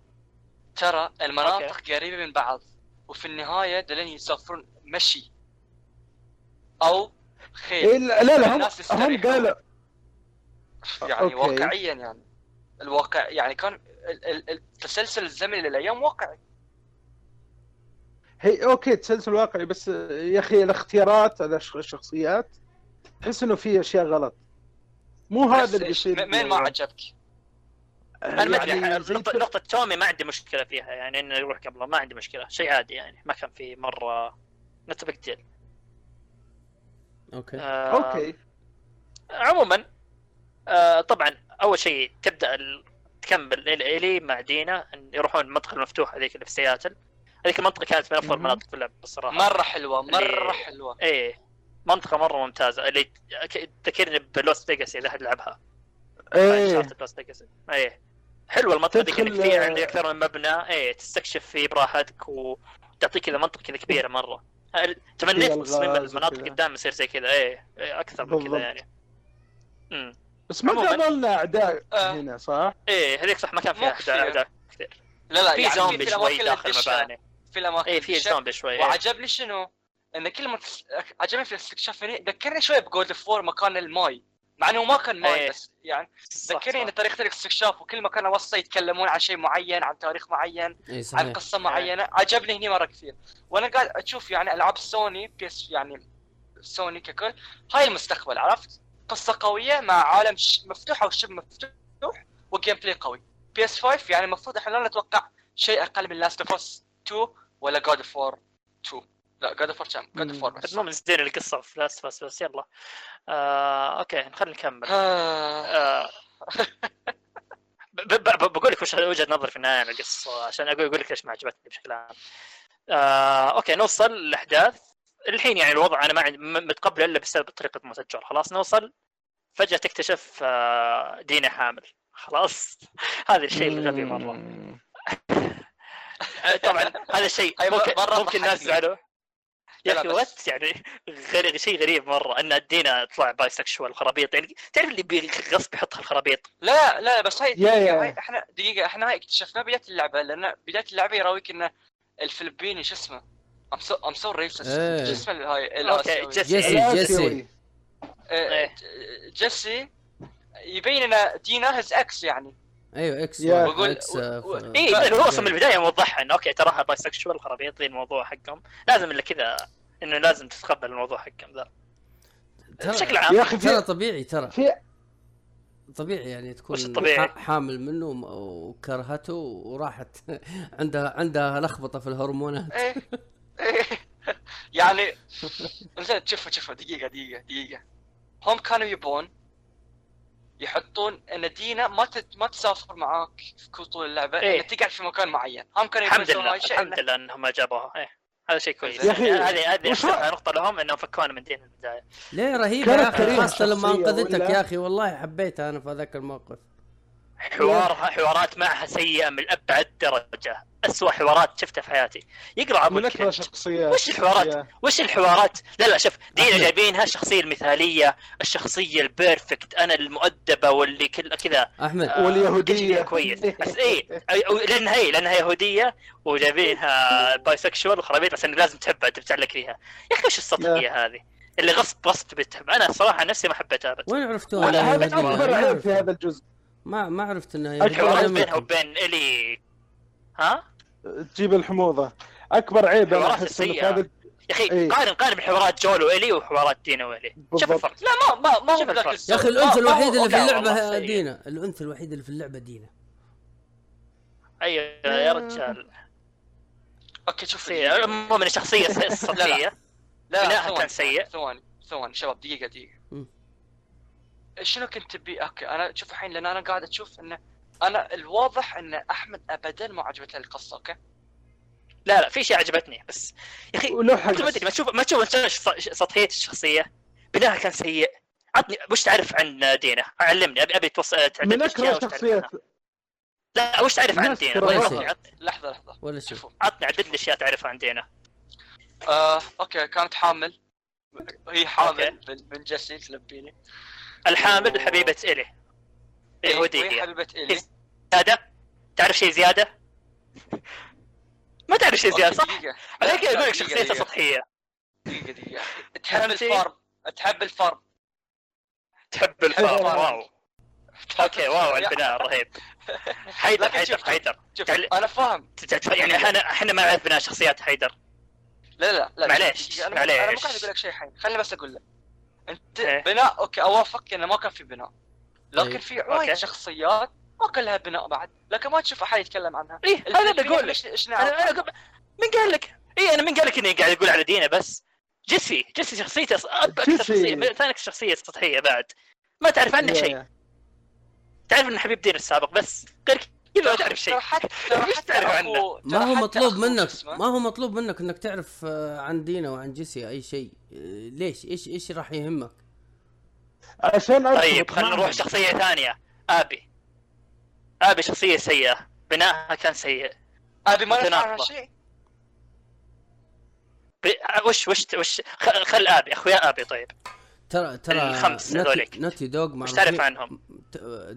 A: ترى المناطق قريبة من بعض وفي النهاية ذولين يسافرون مشي. أو خيل.
D: إيه لا لا, هم, هم. قالوا
A: يعني
D: okay.
A: واقعيا يعني. الواقع يعني كان ال- ال- التسلسل الزمني للأيام واقعي.
D: هي okay تسلسل واقعي بس يا أخي الاختيارات على الش- الشخصيات تحس إنه في أشياء غلط. مو هذا اللي
A: م- مين ما عجبك؟
B: أنا ما أدري
D: يعني زي
B: نقطة. نقطة تومي ما عندي مشكلة فيها يعني إنه يروح قبله ما عندي مشكلة شيء عادي يعني ما كان في مرة نت بيج ديل
C: أوكي.
B: آه
D: أوكي.
B: عموما آه طبعا أول شيء تبدأ. تكمل إلي مع دينا يروحون المنطقة المفتوحه هذيك اللي في سياتل. هذيك المنطقة كانت من
D: أفضل.
B: المناطق في اللعبه الصراحه
A: مرة حلوة مرة
B: اللي-
A: حلوة.
B: إيه منطقة مرة ممتازة. اللي تذكرني ب Lost Vegas إذا
D: أحد
B: لعبها. إيه. إيه. حلوة المنطقة ذيك انك فيها عندك أكثر من مبنى. إيه تستكشف فيه براحتك وتعطيك كذا منطقة كذا كبيرة مرة. تمنيت
D: فيها
B: تصميم المناطق. قدام يصير زي كذا. إيه, إيه أكثر من كذا. يعني. امم
D: بس ما
B: عموماً.
D: قابلنا أعداء
A: آه.
D: هنا صح؟
B: إيه هذيك صح ما كان فيها. أعداء كثير
A: لا لا
B: في
A: يعني
B: زومبي
A: في
B: شوي داخل المباني
A: في
B: الأماكن
A: إيه
B: في. زومبي شوي إيه.
A: وعجبني شنو؟ إن كل ما. عجبني في الاستكشاف هنا ذكرني شوي ب God of War مكان الماي مع إنه ما كان ماي
B: إيه.
A: بس يعني ذكرني. إن طريقة الاستكشاف وكل مكان اوصل يتكلمون عن شيء معين عن تاريخ معين
C: اي
A: عن قصة معينة عجبني هني مرة كثير وأنا قاعد أشوف يعني ألعاب سوني بيس يعني سوني ككل هاي المستقبل عرفت قصة قوية مع عالم. مفتوح أو شبه مفتوح و gameplay قوي. PS5 يعني المفروض إحنا لا نتوقع شيء أقل من Last of Us 2 ولا God of War 2 لا God of War كم؟ God of War بس.
B: المهم زين القصة في Last بس بس يلا. آه okay خلينا نكمل.
A: آه.
B: آه. *laughs* بقول لك وش وجهة نظري في النهاية عن القصة عشان أقول لك ليش ما عجبتني بشكل عام. آه okay نوصل للاحداث الحين يعني الوضع أنا ما عندي متقبل إلا بسبب طريقة الجار خلاص نوصل. فجأة تكتشف آه دينا حامل. خلاص. *laughs* هذا الشيء الغبي مرة. *laughs* طبعا هذا الشيء ممكن
A: مرة
B: ممكن الناس
A: ضحكني.
B: زعلوا يا
A: أخي
B: what يعني غريب شيء غريب مرة. أن دينا تطلع bisexual وخرابيط يعني تعرف اللي بغصب يحط الخرابيط؟
A: لا لا بس هاي. هاي إحنا دقيقة إحنا هاي اكتشفناه بداية اللعبة لأن بداية اللعبة يراويك إن الفلبيني شو اسمه؟ ام سو ام سو ريسست
C: إيه.
A: شو اسمه هاي
B: أوكي
A: الآسيوي
B: جيسي
C: جيسي.
B: إيه.
A: جيسي يبين ان دينا هز إكس يعني.
D: أيوه
C: إكس
A: بقول-
C: إكس
B: اي إيه، هو أصلا من البداية موضحها إنه أوكي تراها باي سكشوال خرابيط ذي الموضوع حقهم. لازم إلا كذا إنه لازم تتقبل الموضوع حقهم ذا. بشكل عام.
D: يا أخي
C: ترى طبيعي ترى.
D: في
C: طبيعي يعني تكون
B: الطبيعي؟
C: ح- حامل منه وكرهته وراحت *laughs* عندها عندها لخبطة في الهرمونات.
A: إيه. *laughs* *laughs* يعني زين شوفوا شوفوا دقيقة دقيقة دقيقة. هم كانوا يبون يحطون إن دينا ما تت... ما تسافر معاك في طول اللعبة
B: إيه.
A: إيه؟ تقعد في مكان معين. هم كانوا يبون
B: الحمد
A: يسوون
B: لله
A: هاي الشيء
B: الحمد لله إنهم جابوها. إيه. هذا شيء كويس. هذه هذه نقطة لهم إنهم فكونا من دين البداية.
C: ليه رهيبه يا
D: أخي
C: خاصة لما
D: أنقذتك؟
C: يا أخي والله حبيتها أنا في هذاك الموقف.
B: حوارها حوارات معها سيئة من أبعد درجة. اسوء حوارات شفتها في حياتي.
D: يقرأ
B: أبوك
D: أكثر الشخصيات
B: وش الحوارات؟ وش الحوارات؟ لا لا شوف دينا. جايبينها. الشخصية المثالية، الشخصية ال perfect، أنا المؤدبة واللي كل كذا.
C: أحمد.
B: آه، شيء كويس. *laughs* بس أي- أو- لأنها هي لأنها يهودية وجايبينها bisexual وخرابيط بس إنه لازم تحبها تتعلق فيها. يا أخي وش السطحية هذه؟ اللي غصب غصب تبي تحب أنا الصراحه نفسي ما حبيتها ابد
C: وين عرفتوها؟
D: هذا؟
C: أكبر
D: عيب. في هذا الجزء.
C: ما ما عرفت انها
D: الحوارات
B: الحوارات
C: يهودية
B: بينها وبين إلي ها؟
D: تجيب الحموضة أكبر عيب أنا أحس
B: إنه.
D: هذا
B: يا أخي
D: إيه.
B: قارن قارن بحوارات جول والي وحوارات دينا والي شوف. الفرق
A: لا ما ما ما هو
B: الفرق.
C: يا
A: أخي الأنثى
C: الوحيده اللي في
B: لا اللعبة.
C: دينا الأنثى الوحيده اللي في اللعبة دينا
B: أيوه يا رجال
A: okay شوف
B: سيء عموما الشخصيه السطحيه
A: لا ثواني،
B: كان سيء.
A: ثواني ثواني شباب دقيقة دقيقة
C: مم.
A: شنو كنت تبي؟ okay أنا شوف الحين لأن أنا قاعد أشوف انه أنا الواضح إن أحمد ابدا ما عجبته القصة okay؟
B: لا لا في شيء عجبتني بس يا
D: أخي
B: أنت ما ادري ما تشوف ما تشوف سطحية الشخصية؟ بناءها كان سيء. عطني وش تعرف عن دينا؟ علمني أبي أبي توصل تعدد
D: من
B: أكره
D: الشخصيات.
B: لا وش تعرف عن دينا؟
D: لحظة
B: لحظة.
C: ولا
A: شوفوا
B: عطني عدد لي أشياء تعرفها عن دينا.
A: آه، أوكي كانت حامل. هي حامل
B: أوكي.
A: من من جيسي تلبيني
B: الحامل
A: أوه.
B: حبيبة إلي. اليهوديه
A: وهي حبيبة إلي؟
B: زيادة؟ تعرف شيء زيادة؟ ما تعرف شيء
A: أوكي،
B: صح؟ على كذا
A: لا،
B: أقول لك شخصيته
A: دقيقة.
B: سطحية.
A: دقيقة دقيقة. *laughs* تحب؟ الفارم؟ تحب الفارم؟
B: تحب الفار
D: أيوة.
B: واو. أوكي واو البناء رهيب. *laughs* حيدر حيدر حيدر.
A: أنا فاهم.
B: يعني إحنا إحنا ما نعرف بناء شخصيات حيدر.
A: لا لا لا
B: معليش،
A: دقيقة، أنا مو-
B: معليش.
A: قاعد أقول لك شيء حين خليني بس أقول لك. أنت
B: إيه.
A: بناء okay اوافقك إنه ما كان في بناء لكن
C: طيب.
A: في وايد. شخصيات ما كان لها بناء بعد لكن ما تشوف أحد يتكلم عنها
B: إيه هذا اللي أقول لك
A: إيش إيش نعرف
B: أنا أنا من قال لك؟ اي أنا من قال لك إني قاعد أقول على دينا بس جيسي جيسي شخصيته
D: أكثر.
B: شخصية ثاني شخصية سطحية بعد ما تعرف عنه شيء تعرف انه حبيب دينا السابق بس غير *laughs* ما تعرف شيء. *laughs*
A: حتى
B: تعرف عنه؟
C: ما هو مطلوب منك ما هو مطلوب منك إنك تعرف آه، عن دينا وعن جيسي أي شيء. آه، ليش؟ إيش إيش راح يهمك؟
D: عشان
B: طيب خلينا. نروح شخصية ثانية. آبي. آبي شخصية سيئة. بناءها كان سيء.
A: آبي ما
B: متناقضة.
A: شيء.
B: ب- وش وش وش خ- خل آبي. أخويا آبي طيب.
C: ترى ترى
B: الخمس
C: نوتي,
B: هذوليك.
C: نوتي دوغ
B: وش
C: معروفين
B: تعرف عنهم؟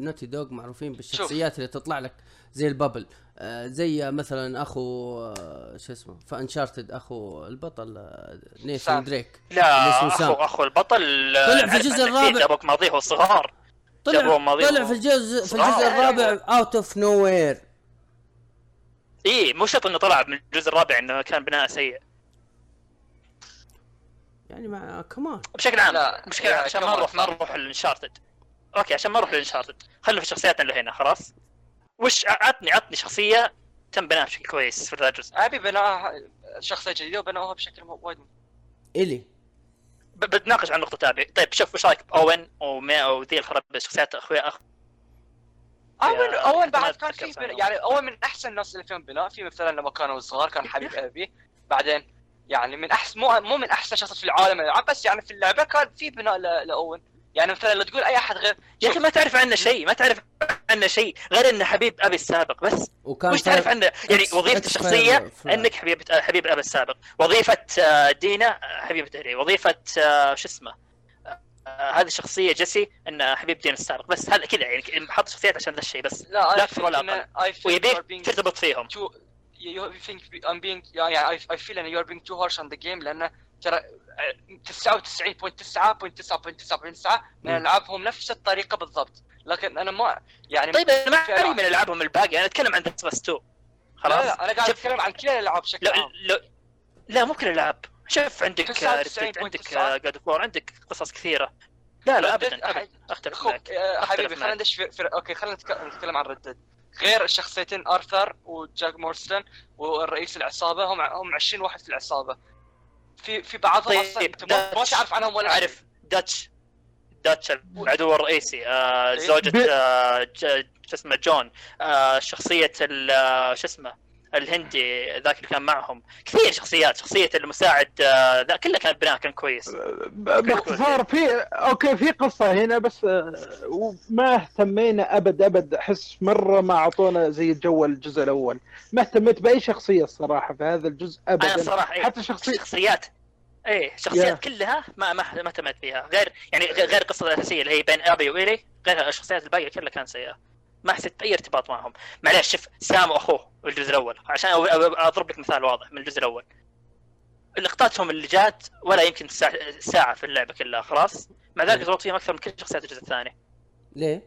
C: نوتي دوغ معروفين بالشخصيات اللي تطلع لك زي البابل. آه، زي مثلا أخو آه، شو اسمه فانشارتد أخو البطل آه، نيثان. دريك.
B: لا اخو
C: سام.
B: اخو البطل
C: طلع في الجزء الرابع.
B: جابوك ماضيه الصغار
C: طلع طلع في الجزء في الجزء الرابع out of nowhere
B: إي مو شرط إنه طلع من الجزء الرابع إنه كان بناء سيء.
C: يعني مع كمان
B: بشكل عام
A: لا،
B: بشكل عام عشان ما نروح ما. نروح لل Uncharted okay عشان ما نروح لل Uncharted. خلينا في شخصياتنا اللي هنا خلاص. وش عطني عطني شخصية تم بناءها بشكل كويس في ذا الجزء
A: أبي بناء شخصية جديدة وبناؤها بشكل وايد
C: إلي.
B: ب- بتناقش عن نقطة أبي. طيب شوف وش رأيك بأوين ومي وذي الخرب شخصيات اخويا اخ
A: اول اول
B: ما
A: بعد كان في يعني اول من أحسن الناس اللي فيهم بناء. في مثلا لما كانوا صغار كان حبيب *laughs* أبي. بعدين يعني من احسن مو مو من أحسن شخصيات في العالم. الالعاب بس يعني في اللعبة كان في بناء ل- لأوين. يعني مثلا لو تقول أي أحد غير
B: يا أخي ما تعرف عنه شيء ما تعرف عنه شيء غير إنه حبيب أبي السابق بس.
C: وكان
B: وش تعرف
C: فاير-
B: عنه؟ يعني
C: إكس
B: الشخصيه. إنك حبيب حبيب الاب السابق. وظيفة آه، دينا آه، حبيبة وظيفة آه، شو اسمه؟ هذه الشخصية جيسي إنه حبيب دينا السابق. بس هذا كذا يعني حط شخصيات عشان ذا الشيء بس.
A: لا
B: لا
A: اي
B: أكثر ولا
A: أقل
B: ويبيك ترتبط فيهم.
A: too you think I'm being يعني I, I feel إن you're being too harsh on the game لأن ترى 99.9.9.9.9 من. ألعابهم نفس الطريقة بالضبط. لكن أنا ما يعني
B: طيب أنا ما
A: ألعاب.
B: من ألعابهم الباقي أنا أتكلم عن بس 2
A: لا
B: خلاص؟
A: لا أنا قاعد أتكلم عن كل الألعاب بشكل
B: لو
A: عام.
B: لو لا مو كل الألعاب. شوف عندك
A: 99.9
B: عندك God of War عندك قصص كثيرة. لا لا ابدا ابدا.
A: أختلف
B: معك.
A: آه، حبيبي خلينا. ندش في, في أوكي خلينا نتك- نتكلم عن Red Dead غير الشخصيتين ارثر وجاك مورستون والرئيس العصابة هم هم 20 واحد في العصابة. في في بعضهم
B: طيب،
A: أصلا انت ما ما. تعرف عنهم ولا.
B: أعرف داتش داتش العدو الرئيسي آه
A: إيه.
B: زوجة آه ج- شو اسمه جون آه شخصية ال- آه، شو اسمه الهندي ذاك اللي كان معهم. كثير شخصيات شخصية المساعد آه ذا كله كان بناء كان كويس.
D: باختصار في أوكي في قصة هنا بس آه، وما اهتمينا أبد أبد. أحس مرة ما أعطونا زي الجو الجزء الأول. ما اهتميت بأي شخصية الصراحة في هذا الجزء ابدا.
B: الصراحة إيه
D: حتى شخصيه
B: شخصيات إيه شخصيات
D: يا.
B: كلها ما ما ما اهتمت فيها. غير يعني غير غير القصة الاساسيه اللي هي بين أبي وإيلي غير الشخصيات الباقيه كلها كانت سيئة. ما حسيت بأي ارتباط معهم. معليش شوف سام واخوه الجزء الأول. عشان أضرب لك مثال واضح من الجزء الأول. لقطاتهم اللي جات ولا يمكن ساعة, ساعة في اللعبة كلها خلاص؟ مع ذلك ضربت فيهم أكثر من كل شخصيات الجزء الثاني.
C: ليه؟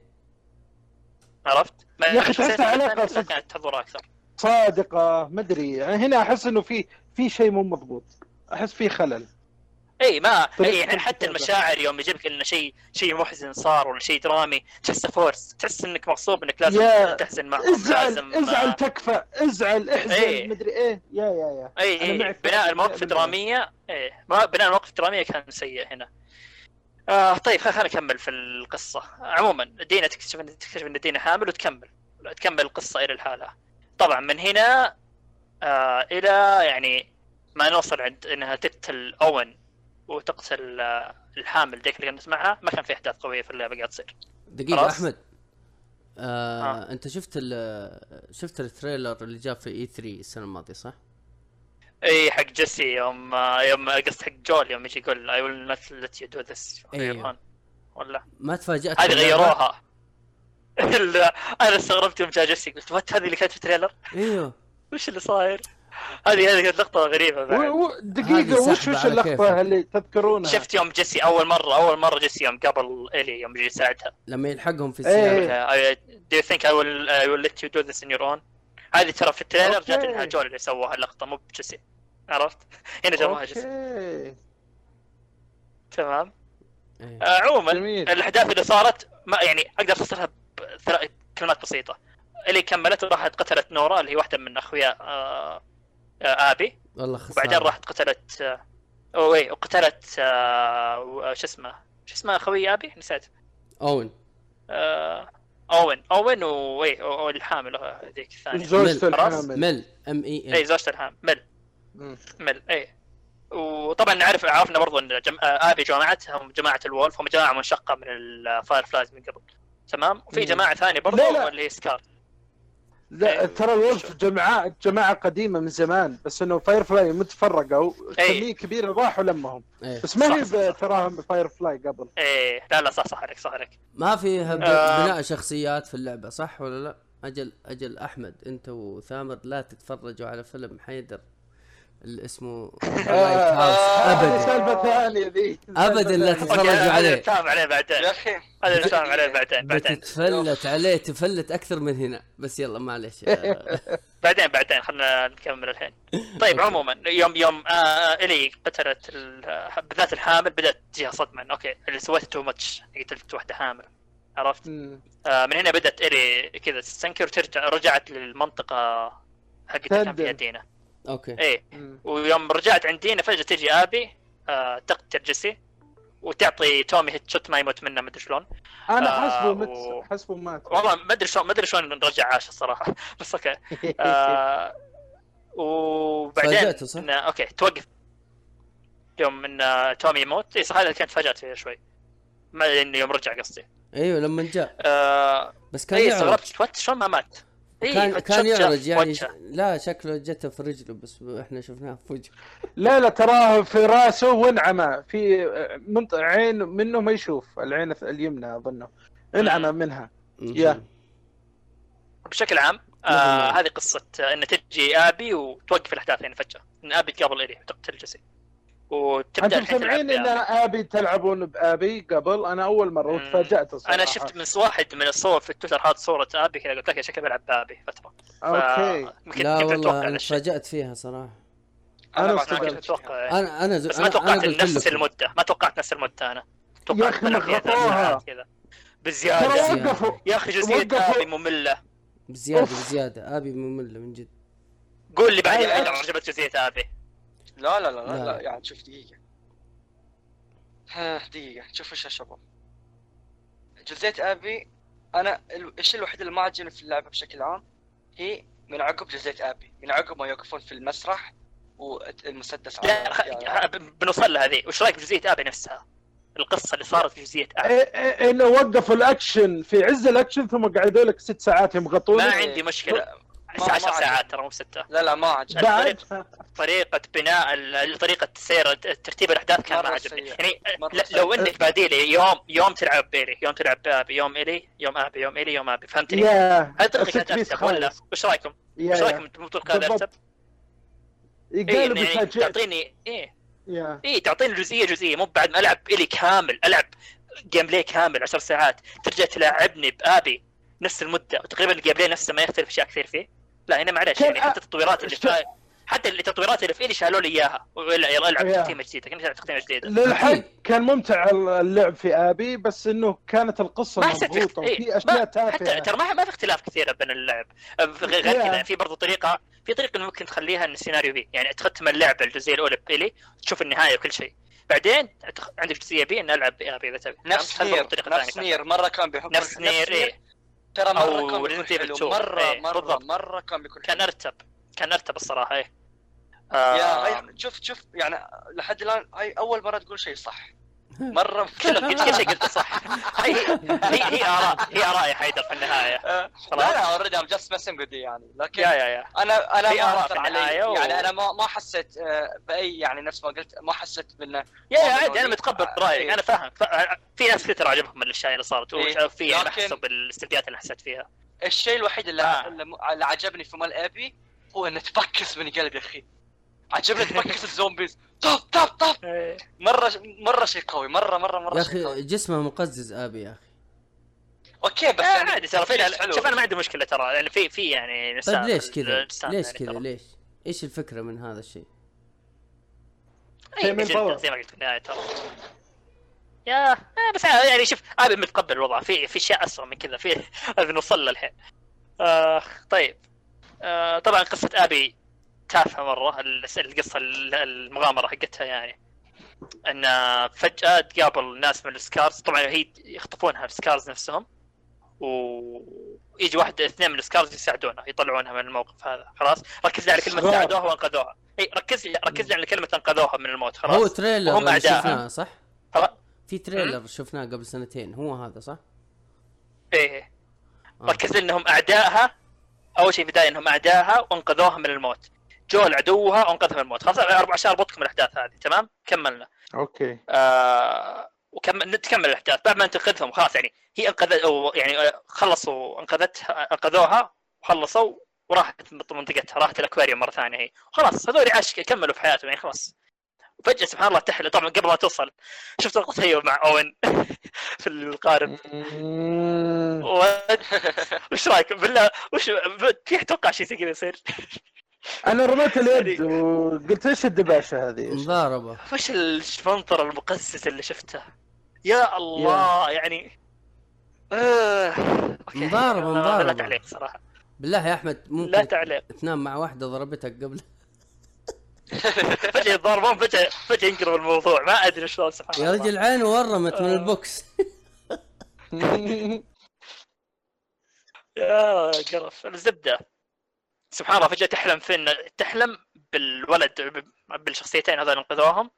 B: عرفت؟
D: يا
B: الثاني كلها
D: صد-
B: كانت تحضر أكثر.
D: صادقة مدري يعني هنا أحس إنه في في شيء مو مضبوط. أحس في خلل.
B: اي ما اي يعني حتى. المشاعر يوم يجيبك إنه شيء شيء محزن صار ولا شيء درامي تحسه forced تحس إنك مغصوب إنك لازم
D: يا
B: تحزن معهم
D: ازعل
B: لازم
D: ازعل تكفى ازعل احزن
B: إيه.
D: مدري إيه. يا يا يا.
B: اي
D: أنا
B: اي
D: معك
B: بناء المواقف الدرامية إيه. ما- بناء المواقف الدرامية كان سيء هنا. آه طيب خل- خلينا نكمل في القصة. عموما دينا تكتشف ان تكتشف إن دينا حامل وتكمل. تكمل القصة إلى الحالة. طبعا من هنا آه إلى يعني ما نوصل عند إنها تقتل أوين. وتقتل الحامل ذيك اللي كانت معها ما كان في أحداث قوية في اللعبة قاعد تصير خلاص.
C: أحمد آه
B: آه.
C: أنت شفت شفت ال trailer اللي جاء في E3 السنة الماضية صح؟
B: إي حق جيسي يوم يوم قصد حق جول يوم يجي يقول I will not let you do
C: this.
B: ولا
C: ما تفاجأت
B: هذه؟ غيروها *laughs* أنا استغربت يوم جاء جيسي قلت what هذه اللي كانت في ال
C: trailer أيوه
B: وش اللي صاير؟ هذه هذه كانت لقطه غريبة بعد
D: دقيقة وش وش. اللقطة اللي تذكرونها؟
B: شفت يوم جيسي أول مره أول مرة جيسي يوم قبل إلي يوم يجي يساعدها
C: لما يلحقهم في
D: إيه.
C: السيارة
B: do you think I will I will let you do this in your own هذه ترى في ال trailer
D: أوكي.
B: جات انها جول اللي سووها اللقطة مو بجيسي عرفت؟ *laughs* هنا جابوها جيسي تمام
C: إيه.
B: آه، عموما. الأحداث اللي صارت ما يعني أقدر أختصرها بثلاث كلمات بسيطة اللي كملت وراحت قتلت نورا اللي هي واحدة من أخويا آه آبي.
C: والله خسارة.
B: وبعدين راحت قتلت آه أو إيه وقتلت آه شو اسمه شو اسمه خوي آبي؟ نسيت. آه أوين. أوين وايه والحامل آه، ذيك الثانية.
D: زوجته. الحامل.
C: مل ام اي
B: اي
C: ال
B: زوجته الحامل. مل. مل اي وطبعا نعرف عرفنا برضو إن جم... آه، آبي جماعتهم جماعة ال Wolf هم جماعة منشقة من ال Fireflies من قبل. تمام؟ وفي. جماعة ثانية برضو. اللي هي Scar
D: لا. ترى ال Wolf جماعة جماعة قديمة من زمان بس إنه Firefly تفرقوا
B: إيه.
D: كمية كبيرة راحوا لمهم
C: إيه.
D: بس ما هي. تراهم ب Firefly قبل
B: إيه لا لا صح صح عليك صح عليك
C: ما فيها
B: آه.
C: بناء شخصيات في اللعبة صح ولا لا؟ أجل أجل أحمد أنت وثامر لا تتفرجوا على فيلم حيدر اللي اسمه Lighthouse
D: هذه
C: ابدا.
D: سالفة ثانية ذي
C: ابدا لا. تتفرجوا عليه.
B: نتفاهم عليه بعدين.
A: يا أخي.
B: هذا نتفاهم عليه بعدين بعدين.
C: بتتفلت عليه تفلت أكثر من هنا. بس يلا معلش آه، *laughs*
B: بعدين بعدين خلينا نكمل الحين. *laughs* طيب عموما يوم يوم آه إلي قتلت ال- بالذات الحامل بدأت تجيها صدمة. أوكي اللي سويته too much قتلت واحدة حامل. عرفت. آه من هنا بدأت إلي كذا تستنكر وترجع رجعت للمنطقة حقت اللي كان فيها. دينا. أوكي.
D: إيه.
B: ويوم رجعت عند دينا فجأة تجي آبي آه تقتل جيسي وتعطي تومي headshot ما يموت منه مدري شلون.
D: أنا
B: آه،
D: حسبه
B: و-
D: مت حسبه مات.
B: والله ما أدري شلون ما أدري شلون رجع عاش الصراحة. *laughs* بس أوكي. *laughs* آه وبعدين
C: صح؟
B: إن أوكي توقف. يوم إن تومي يموت اي صح هذا كانت فاجات فيها شوي. ما إنه يوم رجع قصدي.
C: أيوه لما جاء.
B: آه
C: بس كان
B: اي استغربت what شلون ما مات؟
C: كان
B: فت-
C: كان
B: شفت-
C: يعرج يعني
B: وجهه.
C: لا شكله جته في رجله بس إحنا شفناه في وجهه.
D: لا لا تراه في راسه وانعمى. في منطقة عين منه ما يشوف العين اليمنى أظنه. انعمى منها. يا.
B: بشكل عام آه. هذه قصة آه، إن تجي آبي وتوقف الاحداث يعني فجأة. إن آبي قبل الي تقتل جيسي وتبدأ أنتم
D: سامعين
B: إن.
D: آبي تلعبون بآبي قبل أنا أول
B: مرة.
D: وتفاجأت الصراحه
B: أنا شفت من واحد من الصور في التويتر حاط صورة آبي كذا قلت لك شكلي بلعب بآبي
D: فترة
B: أوكي
C: لا
B: كنت أتوقع
C: والله
B: أنا
C: تفاجأت فيها صراحة
D: أنا
A: ما.
B: كنت أتوقع.
C: أنا أنا
B: بس ما توقعت نفس. المدة ما توقعت نفس المدة أنا
D: يا
B: توقعت
D: مغطوها.
B: ساعات كذا
D: بزيادة
B: يا
D: أخي
B: جزئية. آبي
C: مملة
D: بزيادة.
C: بزيادة آبي مملة من جد
B: قول لي بعد
D: أي-
B: إذا عجبت جزئية آبي
A: لا لا لا لا,
C: لا.
A: لا يعني شوف دقيقة. ها دقيقة. شوف إيش يا شباب. جزئية أبي. أنا ال- الشيء الوحيد اللي ما عجبني في اللعبة بشكل عام هي من عقب جزئية أبي. من عقب ما يوقفون في المسرح والمسدس على يعني-
B: بنوصل لها ذي وش رأيك بجزئيه أبي نفسها؟ القصة اللي صارت في جزئيه أبي.
D: إيه إيه إنه وقفوا الأكشن. في عز الأكشن ثم قعدوا لك ست ساعات يمغطون.
B: ما
A: إيه.
B: عندي
A: مشكلة.
B: 10
A: عجبني.
B: ساعات ترى مو ستة
A: لا لا ما عجبني
B: طريقة بناء ال- طريقة سير ترتيب الأحداث كان ما عجبني. يعني. لو إنك باديلي يوم يوم تلعب بإيلي يوم تلعب بآبي يوم إلي يوم أبي يوم إلي يوم أبي فهمتني؟
D: ست
B: كانت أرتب ولا. وش رأيكم؟
D: يا
B: وش؟ إيه
D: قالوا
B: يعني
D: بيفاجئك
B: تعطيني إيه
D: يا
B: إيه تعطيني جزئية جزئية مو بعد ما ألعب إلي كامل ألعب gameplay كامل 10 ساعات ترجع تلاعبني بأبي نفس المدة وتقريبا ال gameplay نفسه ما يختلف أشياء كثير فيه لا هنا معلش
D: كان
B: يعني حتى التطويرات اللي في حتى التطويرات اللي في إلي شالوا لي إياها ولا يلا العب
D: يا.
B: تختيمة جديدة كنت ألعب تختيمة جديدة.
D: للحق كان ممتع اللعب في آبي بس إنه كانت
B: القصة
D: مضبوطة
B: في-
D: وفي
B: إيه،
D: أشياء
B: ما-
D: تافهة.
B: حتى ترى ما في اختلاف كثير بين اللعب. غير غير. كذا في برضو طريقة في طريقة ممكن تخليها إن السيناريو بي يعني تختم اللعبه الجزئية الأولى بإلي تشوف النهاية وكل شيء. بعدين عندك جزئية بي إن ألعب بآبي اذا تبي
A: نفس نير نفس نير مرة كان بيحب
B: نفس نير. إيه.
A: ترى مرة
B: أو
A: كان بيكون حلو.
B: 2.
A: مرة
B: إيه،
A: مرة
B: بالضبط.
A: مرة كان بيكون
B: كان
A: حلو.
B: ارتب كان ارتب الصراحة إيه. آه.
A: يا شوف شوف يعني لحد الآن هاي أول مرة تقول شيء صح. مرة
B: كل كل شيء قلته صح. هي هي هي اراء هي آراء يا حيدر في
A: النهاية.
B: خلاص.
A: لا لا already I'm just messing with يعني. لكن
B: يا يا يا.
A: أنا
B: أنا
A: ما اثر
B: في
A: علي يعني أنا ما ما حسيت آه، باي يعني نفس ما قلت ما حسيت بأنه
B: يا يا عادي
A: أنا.
B: متقبل
A: آه،
B: رايك
A: إيه.
B: أنا فاهم. في ناس كثير عجبهم الأشياء اللي صارت
A: إيه.
B: وفي على حسب الاستديوهات اللي حسيت فيها.
A: الشيء الوحيد اللي,
B: آه.
A: اللي عجبني في مال أبي هو إنه تفكس من قلب يا أخي. عجبني تفكس ال zombies. طب طب طب. مرة مرة شيء قوي. مرة مرة مرة
C: يا أخي جسمه مقزز آبي يا أخي.
A: okay بس
B: آه،
A: يعني
B: عادي ترى في. شوف أنا ما عندي مشكلة ترى يعني في في يعني
C: طيب ليش كذا؟ ليش
B: يعني
C: كذا؟ ليش؟ إيش الفكرة من هذا الشيء؟
B: زي ما قلت في النهاية ترى. يا آه بس يعني شوف آبي متقبل الوضع. في في اشياء اسوء من كذا. في *laughs* نوصل له الحين. آه طيب. آه طبعا قصة آبي تافهه مرة ال- القصة ال- المغامرة حقتها يعني إن فجأة تقابل ناس من السكارز طبعا هي يخطفونها السكارز نفسهم ويجي واحد اثنين من السكارز يساعدونها يطلعونها من الموقف هذا خلاص ركز لي على
D: كلمة.
B: ساعدوها وانقذوها إي ركز لي ركز لي على كلمة انقذوها من الموت خلاص
C: هو trailer
B: أعداء.
C: شفناه صح؟ في trailer شفناه قبل سنتين هو هذا صح؟ إيه.
B: ركز لي إنهم أعدائها أول شيء بداية إنهم أعدائها وانقذوها من الموت جول عدوها وانقذها من الموت. خلاص أربع عشان اربطكم الأحداث هذه تمام؟ كملنا.
D: أوكي.
B: آه وكمل نتكمل الأحداث. بعد ما تنقذهم خلاص يعني هي انقذت أو يعني آه، خلصوا انقذتها انقذوها وخلصوا وراحت من منطقتها راحت الأكواريوم مرة ثانية هي. خلاص هذول عاش كملوا في حياتهم يعني خلاص. وفجأة سبحان الله تحلى طبعا قبل ما توصل شفت لقطه هي مع أوين *laughs* في القارب. و- وش رايك؟ بالله وش في أتوقع شيء زي كذا يصير؟
D: أنا رميت اليد وقلت إيش الدباشة هذه؟
C: مضاربة.
B: وش المنظر المقزز اللي شفته؟ يا الله يعني آه. أوكي.
C: مضاربة،
B: لا- لا. تعليق صراحة.
C: بالله يا أحمد
B: لا
C: ممكن
B: تعليق.
C: تنام مع واحدة ضربتك قبل.
B: فجأة يتضاربون فجأة فجأة ينقلب الموضوع. ما أدري شلون سبحان
C: يا رجل عينه ورمت من
B: آه.
C: البوكس. *laughs*
B: يا قرف. الزبدة. سبحان الله فجأة تحلم فين؟ تحلم بالولد بالشخصيتين هذول انقذوهم.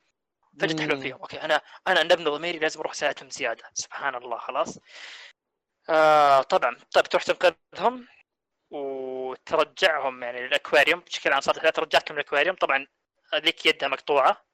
B: فجأة تحلم. فيهم. okay أنا أنبني ضميري لازم أروح اساعدهم زيادة. سبحان الله خلاص. آه طبعا. طيب تروح تنقذهم وترجعهم يعني للأكواريوم. بشكل عام صارت ثلاث رجعتهم للاكواريوم طبعا هذيك يدها مقطوعة.